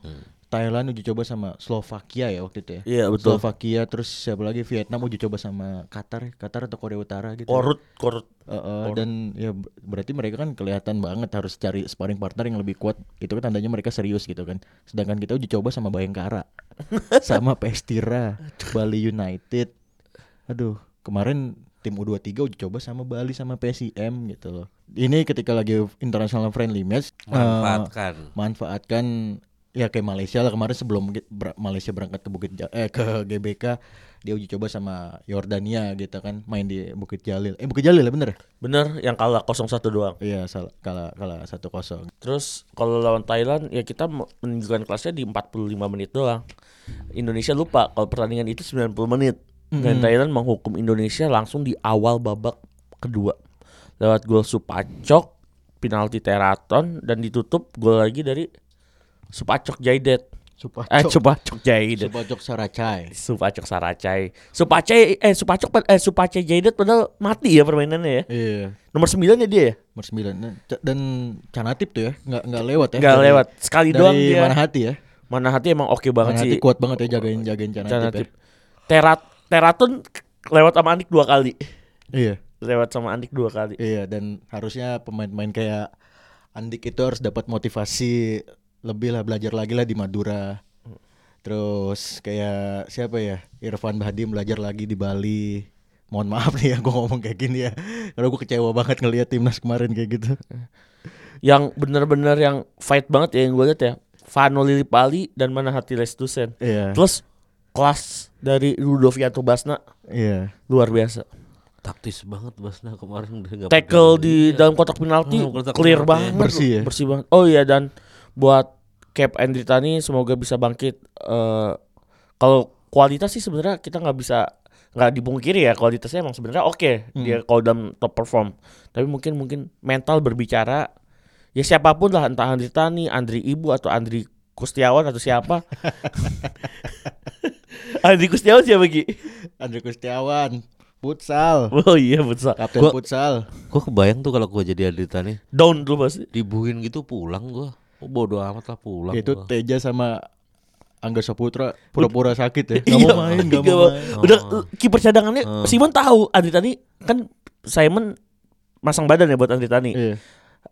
Speaker 3: Thailand uji coba sama Slovakia ya waktu itu ya.
Speaker 2: Iya, betul.
Speaker 3: Slovakia terus siapa lagi Vietnam uji coba sama Qatar. Qatar atau Korea Utara gitu.
Speaker 2: Korut, korut.
Speaker 3: Eh, eh, dan ya ber- berarti mereka kan kelihatan banget harus cari sparring partner yang lebih kuat. Itu kan tandanya mereka serius gitu kan. Sedangkan kita uji coba sama Bayangkara, sama PS Tira, Bali United. Aduh, kemarin tim U23 uji coba sama Bali sama PSIM gitu loh. Ini ketika lagi international friendly match eh,
Speaker 1: Manfaatkan.
Speaker 3: manfaatkan ya kayak Malaysia lah kemarin sebelum ber- Malaysia berangkat ke Bukit Ja- eh ke GBK dia uji coba sama Yordania gitu kan main di Bukit Jalil eh Bukit Jalil ya bener
Speaker 2: Bener yang kalah 0-1 doang.
Speaker 3: iya salah kalah kalah satu kosong
Speaker 2: Terus kalau lawan Thailand ya kita me- menunjukkan kelasnya di 45 menit doang. Indonesia lupa kalau pertandingan itu 90 menit. Dan Thailand menghukum Indonesia langsung di awal babak kedua. Lewat gol Supacok, penalti Teraton dan ditutup gol lagi dari Supacok Jaidet.
Speaker 3: Supacok
Speaker 2: Eh Supacok Jaidet.
Speaker 3: Supacok Saracai
Speaker 2: Supacok Saracai. Supacai eh Supacok eh Supacai Jaidet padahal mati ya permainannya ya.
Speaker 3: iya
Speaker 2: Nomor 9 ya dia ya?
Speaker 3: nomor 9 Nah, ca- dan Canatip tuh ya nggak nggak lewat ya
Speaker 2: Nggak lewat. Sekali
Speaker 3: dari
Speaker 2: doang dia.
Speaker 3: mana hati ya
Speaker 2: Mana hati emang oke banget
Speaker 3: mana
Speaker 2: sih.
Speaker 3: hati kuat banget ya jagain jagain Canatip,
Speaker 2: Canatip.
Speaker 3: ya
Speaker 2: Terat Teraton lewat sama Andik dua kali.
Speaker 3: iya
Speaker 2: Lewat sama Andik dua kali.
Speaker 3: Iya dan harusnya pemain-pemain kayak Andik itu harus dapat motivasi lebih lah belajar lagi lah di Madura. Terus kayak siapa ya Irfan Bahdim belajar lagi di Bali. Mohon maaf nih ya gue ngomong kayak gini ya Karena gue kecewa banget ngelihat timnas kemarin kayak gitu
Speaker 2: Yang bener-bener yang fight banget ya yang gue lihat ya. Vano Lilipali dan mana hati Lestusen.
Speaker 3: Iya
Speaker 2: Plus kelas dari Ludovianto Basna
Speaker 3: Iya
Speaker 2: luar biasa.
Speaker 1: Taktis banget Basna kemarin udah
Speaker 2: Tackle di dalam kotak penalti
Speaker 1: Oh,
Speaker 2: clear
Speaker 1: penalti.
Speaker 2: banget,
Speaker 3: Bersih ya?
Speaker 2: bersih banget. Oh iya dan buat Cap Andritani semoga bisa bangkit. Eh kalau kualitas sih sebenarnya kita nggak bisa nggak dipungkiri ya kualitasnya emang sebenarnya oke dia kalau dalam top perform. Tapi mungkin mungkin mental berbicara ya siapa pun lah entah Andritani, Andri Ibu atau Andri Kustiawan atau siapa. Andri Kustiawan siapa Gi?
Speaker 3: Andre Kustiawan Futsal
Speaker 2: Oh iya betul.
Speaker 3: Kapten
Speaker 1: Gua-
Speaker 3: futsal
Speaker 1: Gua kebayang tuh kalau gua jadi Adita nih
Speaker 2: Down dulu pasti.
Speaker 1: dibuhin gitu pulang gua. Oh, bodo amat lah pulang.
Speaker 3: Itu
Speaker 1: gua.
Speaker 3: Teja sama Angga Saputra pura-pura sakit ya. Gak
Speaker 2: Iya,
Speaker 3: mau main gak mau main.
Speaker 2: Udah uh, kiper cadangannya Simon tahu Andri Tani kan Simon masang badan ya buat Andri Tani.
Speaker 3: Iya.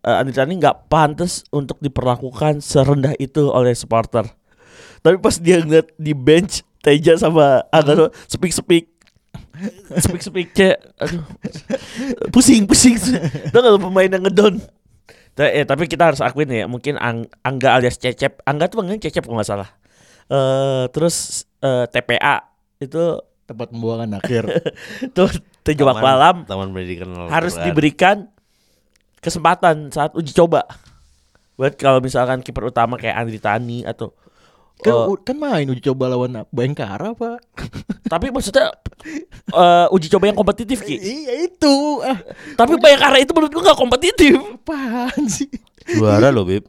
Speaker 2: Eh, Andri Tani nggak pantas untuk diperlakukan serendah itu oleh supporter. Tapi pas dia ngeliat di bench Teja sama Angga speak speak speak speak cek. Aduh. Pusing pusing. Tuh kalau pemain yang ngedon eh, tapi kita harus akuin ya mungkin Ang- Angga alias Cecep Angga tuh panggilnya Cecep kalau nggak salah. Eh terus eh, TPA itu
Speaker 3: Tempat pembuangan akhir.
Speaker 2: Tuh terjebak
Speaker 1: Taman-
Speaker 2: malam
Speaker 1: Taman Pendidikan
Speaker 2: harus
Speaker 1: Al-Quran.
Speaker 2: diberikan kesempatan saat uji coba. Buat kalau misalkan kiper utama kayak Andri Tani atau
Speaker 3: kan,
Speaker 2: eh,
Speaker 3: u- kan main uji coba lawan Bayangkara pak.
Speaker 2: Tapi maksudnya eh, uji coba yang kompetitif ki?
Speaker 3: Iya itu. Ah.
Speaker 2: Tapi Bayangkara itu menurut gua gak kompetitif.
Speaker 3: Apaan sih?
Speaker 1: Juara loh, Bib.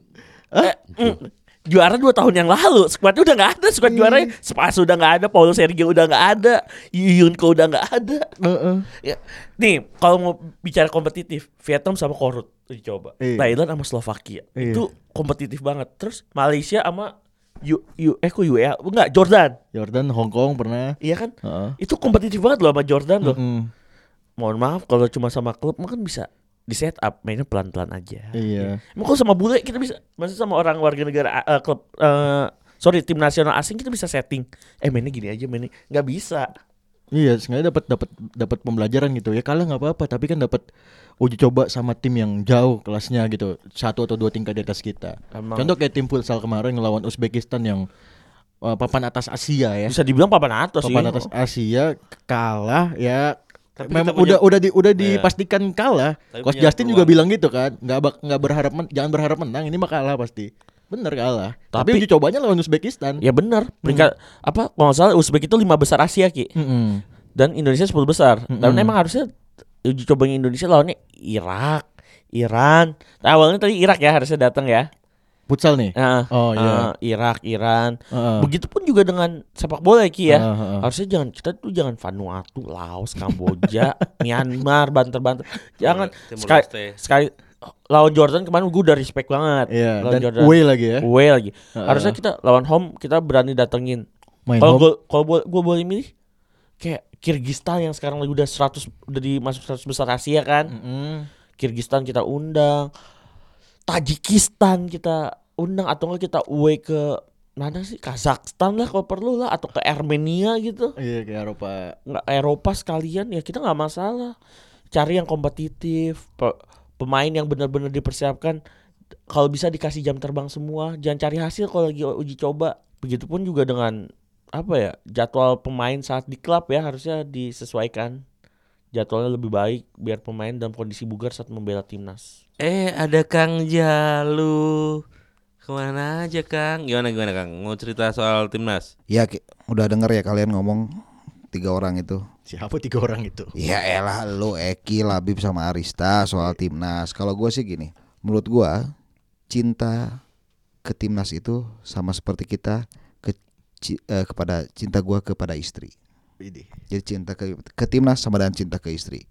Speaker 2: Eh, mm, juara dua tahun yang lalu. Skuadnya udah nggak ada skuad juaranya Spas udah nggak ada Paulo Sergio udah nggak ada Yunko udah nggak ada.
Speaker 3: Heeh.
Speaker 2: ya, nih kalau mau bicara kompetitif Vietnam sama Korut uji coba.
Speaker 3: Iya.
Speaker 2: Thailand sama Slovakia.
Speaker 3: Iya.
Speaker 2: itu kompetitif banget. Terus Malaysia sama U, U, eh kok UEA enggak Jordan.
Speaker 3: Jordan Hong Kong pernah.
Speaker 2: Iya kan?
Speaker 3: Heeh.
Speaker 2: itu kompetitif banget loh sama Jordan loh.
Speaker 3: Mm-mm.
Speaker 2: mohon maaf kalau cuma sama klub mah kan bisa di set up mainnya pelan pelan aja.
Speaker 3: Iya.
Speaker 2: Emang kalau sama bule kita bisa Maksudnya sama orang warga negara eh, klub eh, Sorry tim nasional asing kita bisa setting. Eh mainnya gini aja mainnya nggak bisa
Speaker 3: Iya, sengaja dapat dapat dapat pembelajaran gitu ya. Kalah nggak apa-apa, tapi kan dapat uji coba sama tim yang jauh kelasnya gitu, satu atau dua tingkat di atas kita.
Speaker 2: Emang.
Speaker 3: Contoh kayak tim futsal kemarin ngelawan Uzbekistan yang uh, papan atas Asia ya.
Speaker 2: Bisa dibilang papan atas sih.
Speaker 3: Papan atas Asia kalah ya.
Speaker 1: Tapi
Speaker 3: Memang
Speaker 1: punya-
Speaker 3: udah udah di, udah
Speaker 1: Iya.
Speaker 3: dipastikan kalah. Coach Justin juga
Speaker 1: peluang.
Speaker 3: bilang gitu kan, nggak nggak berharap men- jangan berharap menang, ini mah kalah pasti. Bener kalah. Tapi,
Speaker 2: Tapi-
Speaker 3: uji cobanya lawan Uzbekistan.
Speaker 2: Ya benar. Peringkat apa kalau nggak salah Uzbek itu lima besar Asia ki
Speaker 3: Mm-mm.
Speaker 2: dan Indonesia 10 besar. Dan
Speaker 3: Mm-mm.
Speaker 2: emang harusnya uji cobanya Indonesia lawannya Irak, Iran. Nah, awalnya tadi Irak ya harusnya datang ya.
Speaker 3: Futsal nih.
Speaker 2: Nah,
Speaker 3: Oh, iya.
Speaker 2: Irak, Iran.
Speaker 3: Heeh.
Speaker 2: Begitupun juga dengan sepak bola ya Ki ya.
Speaker 3: Heeh, heeh.
Speaker 2: Harusnya jangan kita tuh jangan Vanuatu, Laos, Kamboja, Myanmar, banter-banter. Jangan sekali sekali lawan Jordan kemarin gue udah respect banget.
Speaker 3: Iya,
Speaker 2: lawan
Speaker 3: dan
Speaker 2: Jordan.
Speaker 3: away lagi ya.
Speaker 2: Away lagi.
Speaker 3: Heeh.
Speaker 2: Harusnya kita lawan home kita berani datengin. Kalau gue kalau gue boleh milih kayak Kirgistan yang sekarang lagi udah 100 udah di masuk 100 besar Asia kan.
Speaker 3: Mm-mm.
Speaker 2: Kirgistan kita undang. Tajikistan kita undang atau enggak kita away ke mana sih Kazakhstan lah kalau perlu lah atau ke Armenia gitu
Speaker 3: Iya kayak Eropa.
Speaker 2: nggak Eropa sekalian ya kita nggak masalah cari yang kompetitif pe- pemain yang benar-benar dipersiapkan kalau bisa dikasih jam terbang semua jangan cari hasil kalau lagi uji coba begitupun juga dengan apa ya jadwal pemain saat di klub ya harusnya disesuaikan jadwalnya lebih baik biar pemain dalam kondisi bugar saat membela timnas
Speaker 1: Eh ada Kang Jalu Ke mana aja Kang? Gimana gimana Kang? Mau cerita soal timnas?
Speaker 4: Ya udah denger ya kalian ngomong tiga orang itu.
Speaker 3: Siapa tiga orang itu?
Speaker 4: Ya elah lu Eki, Labib sama Arista soal timnas. Kalau gue sih gini, menurut gua cinta ke timnas itu sama seperti kita ke eh, kepada cinta gua kepada istri. Jadi cinta ke, ke timnas sama dengan cinta ke istri.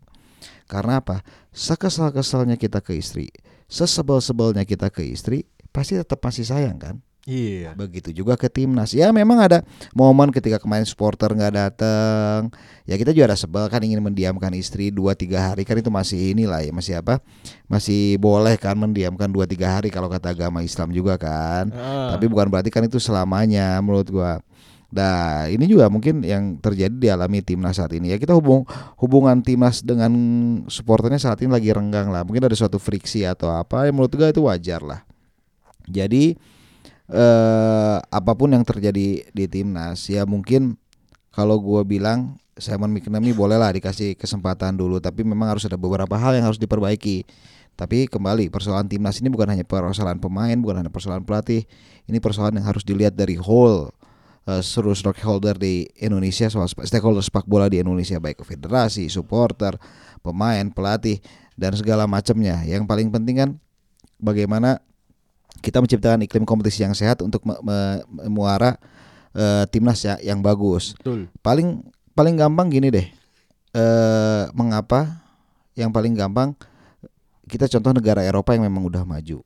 Speaker 4: Karena apa? Sekesal-kesalnya kita ke istri, sesebel-sebelnya kita ke istri, pasti tetap masih sayang kan?
Speaker 3: Iya.
Speaker 4: Begitu juga ke timnas. Ya memang ada momen ketika kemarin supporter nggak datang. Ya kita juga ada sebel kan ingin mendiamkan istri 2 3 hari kan itu masih inilah ya masih apa? Masih boleh kan mendiamkan 2 3 hari kalau kata agama Islam juga kan.
Speaker 3: Ah.
Speaker 4: Tapi bukan berarti kan itu selamanya menurut gua. Nah, ini juga mungkin yang terjadi dialami timnas saat ini. Ya kita hubung hubungan timnas dengan supporternya saat ini lagi renggang lah. Mungkin ada suatu friksi atau apa. Ya menurut gua itu wajar lah. Jadi eh apa pun yang terjadi di timnas ya mungkin kalau gua bilang Simon McNamee bolehlah dikasih kesempatan dulu tapi memang harus ada beberapa hal yang harus diperbaiki. Tapi kembali persoalan timnas ini bukan hanya persoalan pemain, bukan hanya persoalan pelatih. Ini persoalan yang harus dilihat dari whole eh, seluruh stakeholder di Indonesia, soal stakeholder sepak bola di Indonesia baik federasi, supporter, pemain, pelatih dan segala macamnya. Yang paling penting kan bagaimana kita menciptakan iklim kompetisi yang sehat untuk me- me- memuara eh, timnas ya yang bagus.
Speaker 3: Betul.
Speaker 4: Paling paling gampang gini deh. Eh mengapa yang paling gampang kita contoh negara Eropa yang memang udah maju.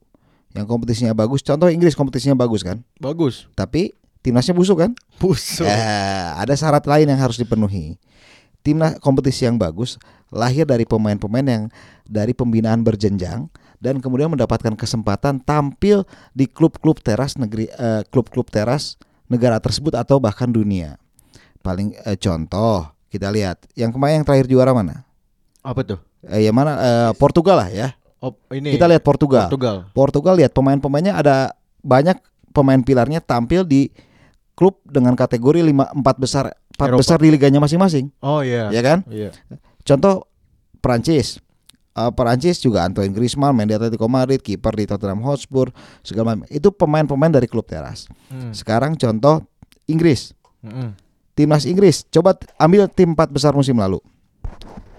Speaker 4: Yang kompetisinya bagus, contoh Inggris kompetisinya bagus kan?
Speaker 3: Bagus.
Speaker 4: Tapi timnasnya busuk kan?
Speaker 3: Busuk.
Speaker 4: Eh, ada syarat lain yang harus dipenuhi. Timnas kompetisi yang bagus lahir dari pemain-pemain yang dari pembinaan berjenjang dan kemudian mendapatkan kesempatan tampil di klub-klub teras negeri eh, klub-klub teras negara tersebut atau bahkan dunia. Paling eh, contoh kita lihat yang kemarin yang terakhir juara mana?
Speaker 3: Apa tuh?
Speaker 4: Eh, yang mana Eh, Portugal lah ya.
Speaker 3: Oh, ini.
Speaker 4: Kita lihat Portugal.
Speaker 3: Portugal.
Speaker 4: Portugal lihat pemain-pemainnya ada banyak pemain pilarnya tampil di klub dengan kategori 5 4 besar 4
Speaker 3: Eropa.
Speaker 4: besar di liganya masing-masing,
Speaker 3: Oh iya.
Speaker 4: ya kan?
Speaker 3: Iya.
Speaker 4: Contoh Prancis. Eh, Perancis juga Antoine Griezmann main di Atletico Madrid, kiper di Tottenham Hotspur, segala macam. Itu pemain-pemain dari klub teras.
Speaker 3: Hmm.
Speaker 4: Sekarang contoh Inggris.
Speaker 3: Mm-mm.
Speaker 4: Timnas Inggris, coba ambil tim 4 besar musim lalu.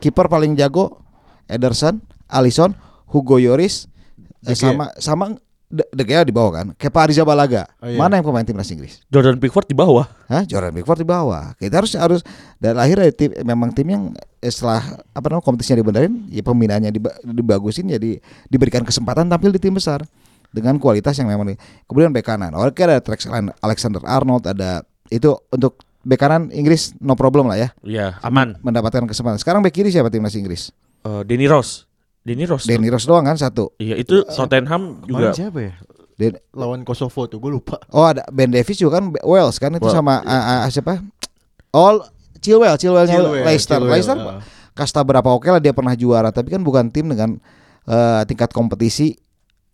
Speaker 4: Kiper paling jago Ederson, Alisson, Hugo Lloris, eh, sama sama De, Gea di bawah kan. Kepa Arrizabalaga.
Speaker 3: Oh, iya.
Speaker 4: Mana yang pemain timnas Inggris?
Speaker 2: Jordan Pickford di bawah
Speaker 4: Hah? Jordan Pickford di bawah. Kita harus harus dan dari tim memang tim yang eh, setelah apa namanya kompetisinya dibenerin, ya pembinaannya diba- dibagusin jadi diberikan kesempatan tampil di tim besar dengan kualitas yang memang di- kemudian bek kanan. Oke ada Trex Alexander Arnold ada itu untuk bek kanan Inggris no problem lah ya
Speaker 2: Iya aman
Speaker 4: mendapatkan kesempatan. Sekarang bek kiri siapa timnas Inggris?
Speaker 2: Eh, Denny Rose Denny Rose
Speaker 4: Danny Rose doang kan satu.
Speaker 2: Iya itu Tottenham juga
Speaker 3: siapa ya?
Speaker 4: Dan-
Speaker 3: Lawan Kosovo tuh, gue lupa.
Speaker 4: oh ada Ben Davis juga kan Wales kan itu
Speaker 2: Well,
Speaker 4: sama ah, ah, siapa? All Chilwell, Chilwellnya
Speaker 3: Chilwell,
Speaker 4: Leicester.
Speaker 3: Chilwell,
Speaker 4: Leicester
Speaker 3: ah.
Speaker 4: kasta berapa oke lah dia pernah juara, tapi kan bukan tim dengan eh, tingkat kompetisi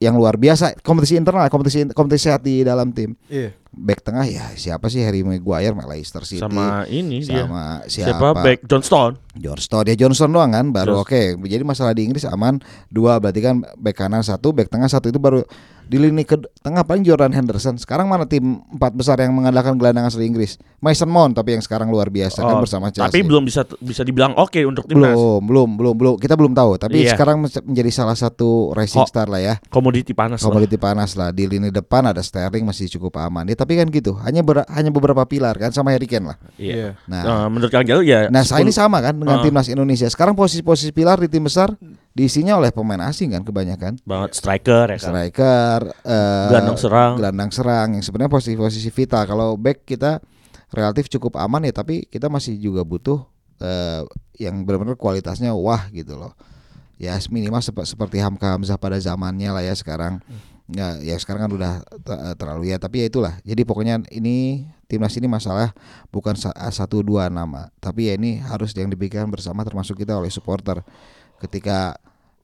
Speaker 4: yang luar biasa, kompetisi internal, kompetisi kompetisi sehat di dalam tim.
Speaker 3: Iya.
Speaker 4: Back tengah ya siapa sih Harry Maguire, Leicester City.
Speaker 2: Sama ini dia.
Speaker 4: sama
Speaker 2: Siapa?
Speaker 4: siapa?
Speaker 2: Back Johnston.
Speaker 4: Johnston ya Johnson doang kan baru oke jadi masalah di Inggris aman dua berarti kan back kanan satu back tengah satu itu baru di lini ke tengah paling Jordan Henderson sekarang mana tim empat besar yang mengandalkan gelandang asli Inggris Mason Mount tapi yang sekarang luar biasa kan
Speaker 2: Oh,
Speaker 4: bersama Chelsea
Speaker 2: Tapi belum bisa bisa dibilang oke untuk timnas.
Speaker 4: belum belum belum belum kita belum tahu tapi
Speaker 2: Iya.
Speaker 4: sekarang men- menjadi salah satu rising
Speaker 2: Ho-
Speaker 4: star lah ya
Speaker 2: Komoditi panas lah.
Speaker 4: komoditi panas lah di lini depan ada Sterling masih cukup aman ya tapi kan gitu hanya ber- hanya beberapa pilar kan sama Harry Kane lah
Speaker 2: Iya.
Speaker 4: nah
Speaker 2: Nah, menurut Kang Jalu ya
Speaker 4: Nah, saya ini
Speaker 2: 10
Speaker 4: sama kan dengan
Speaker 2: Ah.
Speaker 4: timnas Indonesia. Sekarang posisi-posisi pilar di tim besar diisinya oleh pemain asing kan kebanyakan.
Speaker 2: banget striker ya kan.
Speaker 4: Striker, eh,
Speaker 2: Gelandang serang.
Speaker 4: gelandang serang yang sebenarnya posisi-posisi vital. Kalau back kita relatif cukup aman ya, tapi kita masih juga butuh eh, yang benar-benar kualitasnya wah gitu loh. Ya minimal sep- seperti Hamka Hamzah pada zamannya lah ya sekarang. Ya, ya sekarang kan udah te- terlalu ya, tapi ya itulah. Jadi pokoknya ini timnas ini masalah bukan sa- satu dua nama, tapi ya ini harus yang dipikirkan bersama termasuk kita oleh supporter. Ketika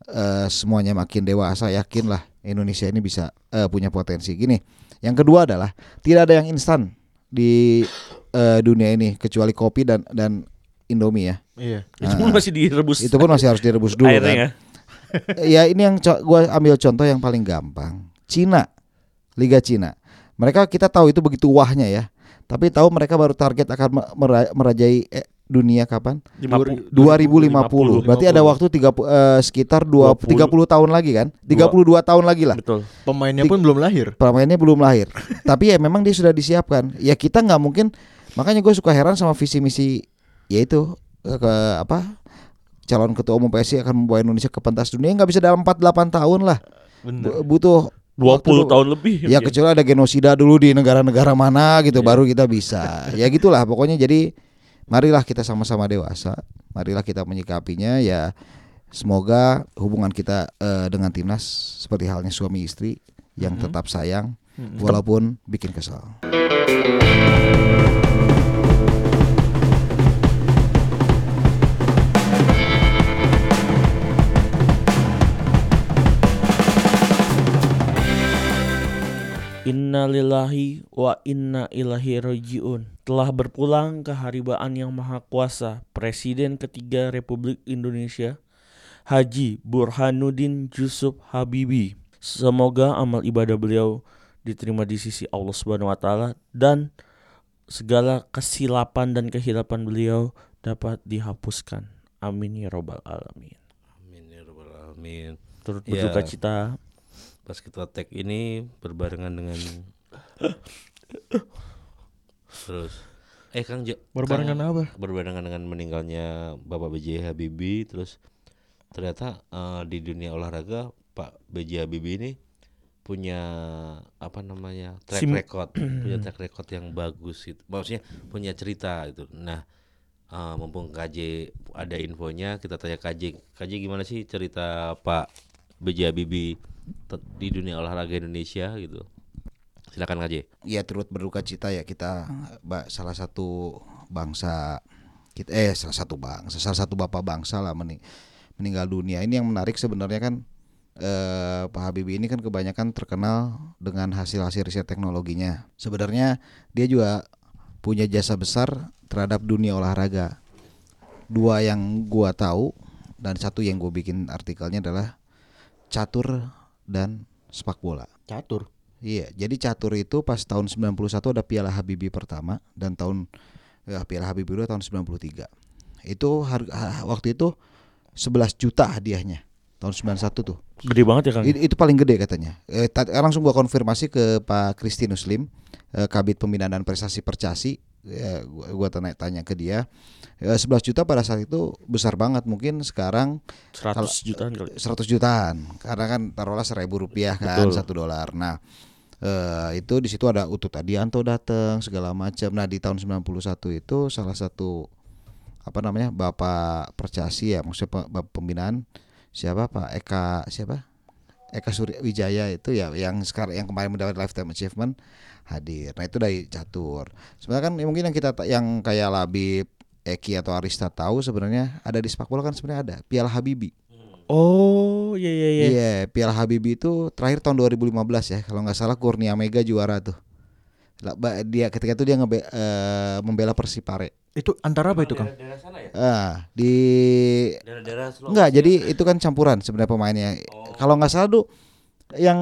Speaker 4: eh, semuanya makin dewasa, yakinlah Indonesia ini bisa eh, punya potensi. Gini, yang kedua adalah tidak ada yang instan di eh, dunia ini kecuali kopi dan dan Indomie ya.
Speaker 3: Iya.
Speaker 2: Itu pun masih direbus.
Speaker 4: Itu pun masih harus direbus dulu
Speaker 2: airnya
Speaker 4: kan.
Speaker 2: ya.
Speaker 4: ya ini yang co- gua ambil contoh yang paling gampang. Cina, Liga Cina. Mereka kita tahu itu begitu wahnya ya. Tapi tahu mereka baru target akan me- mera- merajai eh, dunia kapan?
Speaker 2: 50.
Speaker 4: 2050. Berarti ada waktu 30 eh, sekitar 20, 30 tahun lagi kan? 32 tahun lagi lah.
Speaker 2: Betul.
Speaker 3: Pemainnya pun belum lahir.
Speaker 4: Pemainnya belum lahir. Tapi ya memang dia sudah disiapkan. Ya kita nggak mungkin. Makanya gue suka heran sama visi misi yaitu eh, ke apa? Calon ketua umum PSI akan membawa Indonesia ke pentas dunia nggak bisa dalam 4 8 tahun lah.
Speaker 3: Bener.
Speaker 4: Bu- Butuh
Speaker 2: 20
Speaker 4: waktu-
Speaker 2: tahun lebih.
Speaker 4: Ya kecuali ada genosida dulu di negara-negara mana gitu baru kita bisa. Ya gitulah pokoknya jadi marilah kita sama-sama dewasa. Marilah kita menyikapinya ya semoga hubungan kita eh, dengan timnas seperti halnya suami istri yang tetap sayang walaupun bikin kesal.
Speaker 2: Innalillahi wa inna ilahi rajiun Telah berpulang keharibaan yang maha kuasa Presiden ketiga Republik Indonesia Haji Burhanuddin Yusuf Habibi Semoga amal ibadah beliau diterima di sisi Allah Subhanahu wa taala dan segala kesilapan dan kehilapan beliau dapat dihapuskan. Amin ya robbal alamin.
Speaker 1: Amin ya rabbal alamin.
Speaker 2: Turut
Speaker 1: Ya.
Speaker 2: berduka cita
Speaker 1: Pas kita tag ini berbarengan dengan terus eh Kang Ja-
Speaker 3: Berbarengan
Speaker 1: Kang-
Speaker 3: apa?
Speaker 1: berbarengan dengan meninggalnya Bapak B.J. Habibie terus ternyata eh, di dunia olahraga Pak B.J. Habibie ini punya apa namanya track
Speaker 2: Sim-
Speaker 1: record punya track record yang bagus gitu maksudnya punya cerita itu nah eh, mumpung KJ ada infonya kita tanya KJ KJ gimana sih cerita Pak B.J. Habibie di dunia olahraga Indonesia gitu silakan KJ
Speaker 4: Ya turut berduka cita ya kita salah satu bangsa kita eh salah satu bangsa salah satu bapak bangsa lah meni- meninggal dunia. Ini yang menarik sebenarnya kan eh, Pak Habibie ini kan kebanyakan terkenal dengan hasil-hasil riset teknologinya. Sebenarnya dia juga punya jasa besar terhadap dunia olahraga. Dua yang gua tahu dan satu yang gue bikin artikelnya adalah catur dan sepak bola.
Speaker 3: Catur.
Speaker 4: Iya, jadi catur itu pas tahun 91 ada Piala Habibie pertama dan tahun ya, Piala Habibie kedua tahun 93. Itu harga waktu itu 11 juta hadiahnya tahun 91 tuh.
Speaker 2: gede banget ya Kang.
Speaker 4: Itu, itu paling gede katanya. Eh, langsung gua konfirmasi ke Pak Kristinus Lim, eh, Kabit Pembinaan dan Prestasi Percasi. Ya, gua, gua tanya tanya ke dia. Ya, 11 juta pada saat itu besar banget. Mungkin sekarang
Speaker 2: 100
Speaker 4: kalau-
Speaker 2: jutaan kali.
Speaker 4: 100 jutaan karena kan taruhlah seribu rupiah kan
Speaker 2: Betul.
Speaker 4: satu dolar nah eh, itu di situ ada Utut Adianto datang segala macam nah di tahun 91 itu salah satu apa namanya bapak percasi ya maksudnya bapak pembinaan siapa Pak Eka siapa Eka Surya Wijaya itu ya yang sekarang yang kemarin mendapat lifetime achievement hadir nah itu dari catur sebenarnya kan mungkin yang kita ta- yang kayak Labib Eki atau Arista tahu sebenarnya ada di sepak bola kan sebenarnya ada Piala Habibi.
Speaker 2: Oh, iya iya iya.
Speaker 4: Iya, Piala Habibi itu terakhir tahun 2015 ya. Kalau nggak salah Kurnia Mega juara tuh. Dia ketika itu dia ngebe, eh, membela Persipare.
Speaker 3: Itu antara apa itu Kang?
Speaker 1: Daerah sana ya?
Speaker 4: Ah, di
Speaker 1: Daerah-daerah Sulawesi.
Speaker 4: Enggak, jadi itu kan campuran sebenarnya pemainnya. Kalau nggak salah tuh yang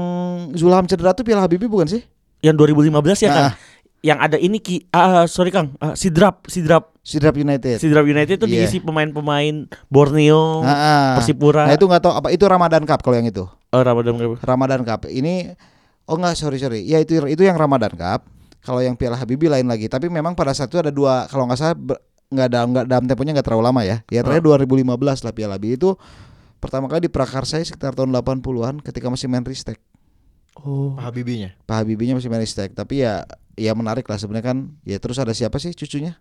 Speaker 4: Zulham cedera tuh Piala Habibi bukan sih?
Speaker 2: Yang 2015 ya kan?
Speaker 4: Ah.
Speaker 2: Yang ada ini Ki ah sorry Kang, ah, Sidrap, Sidrap,
Speaker 4: Sidrap United.
Speaker 2: Sidrap United itu
Speaker 4: Iya.
Speaker 2: diisi pemain-pemain Borneo,
Speaker 4: Ah, ah.
Speaker 2: Persipura.
Speaker 4: Nah itu nggak tahu apa itu Ramadan Cup kalau yang itu.
Speaker 2: Oh, Ramadan berapa?
Speaker 4: Ramadan Cup ini oh enggak sorry sorry ya itu itu yang Ramadan Cup kalau yang Piala Habibie lain lagi tapi memang pada saat itu ada dua kalau nggak salah nggak dalam nggak dalam temponya nggak terlalu lama ya ya terakhir 2015 lah Piala Habibie itu pertama kali diprakarsai sekitar tahun 80-an ketika masih main Ristek
Speaker 2: Oh.
Speaker 3: Pak Habibinya.
Speaker 4: Pak Habibie-nya masih main Ristek tapi ya ya menarik lah sebenarnya kan ya terus ada siapa sih cucunya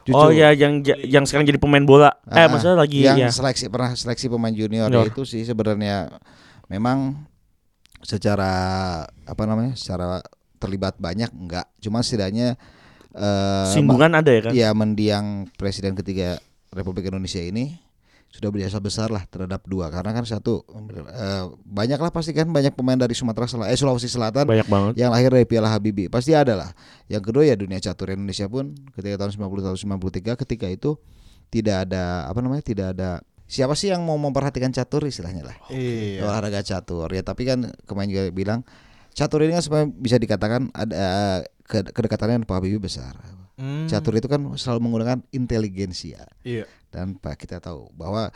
Speaker 4: Cucu.
Speaker 2: Oh ya yang yang sekarang jadi pemain bola. eh
Speaker 4: Ah,
Speaker 2: maksudnya lagi
Speaker 4: yang
Speaker 2: ya.
Speaker 4: seleksi pernah seleksi pemain junior
Speaker 2: Junior.
Speaker 4: ya itu sih sebenarnya memang secara apa namanya secara terlibat banyak enggak cuma setidaknya eh
Speaker 2: Singgungan ada ya kan?
Speaker 4: ya mendiang presiden ketiga Republik Indonesia ini sudah berjasa besar lah terhadap dua karena kan satu eh, banyak lah pasti kan banyak pemain dari Sumatera Selatan eh Sulawesi Selatan
Speaker 2: Banyak banget.
Speaker 4: yang lahir dari Piala Habibie pasti ada lah. Yang kedua ya dunia catur Indonesia pun ketika tahun 90 tahun 93 ketika itu tidak ada apa namanya tidak ada siapa sih yang mau memperhatikan catur istilahnya lah.
Speaker 3: Iya.
Speaker 4: Olahraga catur ya tapi kan kemarin juga bilang catur ini kan sebenarnya bisa dikatakan ada ke- kedekatannya dengan Pak Habibie besar.
Speaker 3: Hmm.
Speaker 4: Catur itu kan selalu menggunakan inteligensia
Speaker 3: Iya.
Speaker 4: dan Pak kita tahu bahwa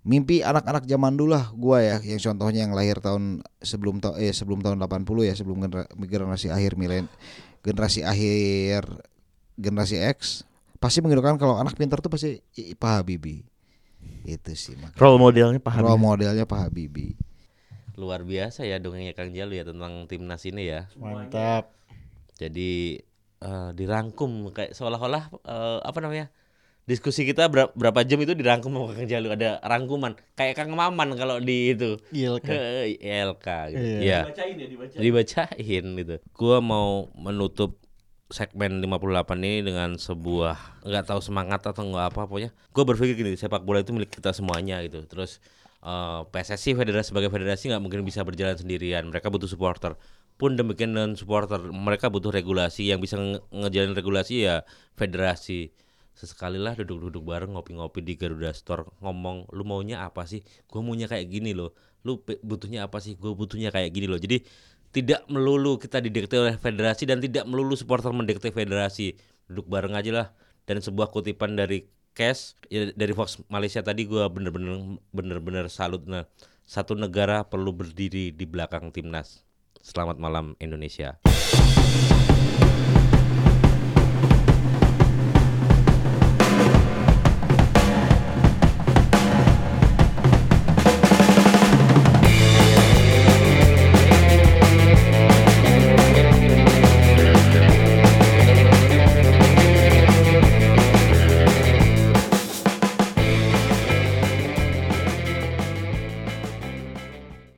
Speaker 4: mimpi anak-anak zaman dulu lah gua ya yang contohnya yang lahir tahun sebelum ta- eh sebelum tahun 80 ya sebelum genera- generasi akhir milen generasi akhir generasi X pasti mengidolakan kalau anak pintar tuh pasti Pak Habibie itu sih makanya
Speaker 2: Role modelnya Pak
Speaker 4: role
Speaker 2: Habibie.
Speaker 4: modelnya Pak Habibie
Speaker 1: Luar biasa ya dongengnya Kang Jalu ya tentang timnas ini ya.
Speaker 3: Mantap.
Speaker 1: Jadi eh, dirangkum kayak seolah-olah eh, apa namanya? Diskusi kita berapa, berapa jam itu dirangkum sama Kang Jalu ada rangkuman kayak Kang Maman kalau di itu
Speaker 3: kan.
Speaker 1: ILK gitu.
Speaker 3: Iya.
Speaker 1: Iya.
Speaker 2: Dibacain ya, dibacain.
Speaker 1: Dibacain gitu. Gua mau menutup segmen 58 ini dengan sebuah nggak tahu semangat atau nggak apa pokoknya gue berpikir gini sepak bola itu milik kita semuanya gitu terus eh, PSSI federasi sebagai federasi nggak mungkin bisa berjalan sendirian. Mereka butuh supporter. Pun demikian dengan supporter mereka butuh regulasi. Yang bisa nge ngejalin regulasi ya federasi. Sesekali lah duduk-duduk bareng ngopi-ngopi di Garuda Store. Ngomong lu maunya apa sih? Gue maunya kayak gini loh. Lu butuhnya apa sih? Gue butuhnya kayak gini loh. Jadi tidak melulu kita didikte oleh federasi dan tidak melulu supporter mendikte federasi. Duduk bareng aja lah. Dan sebuah kutipan dari Cash ya, dari Fox Malaysia tadi gua bener-bener bener-bener salut. Nah satu negara perlu berdiri di belakang timnas. Selamat malam Indonesia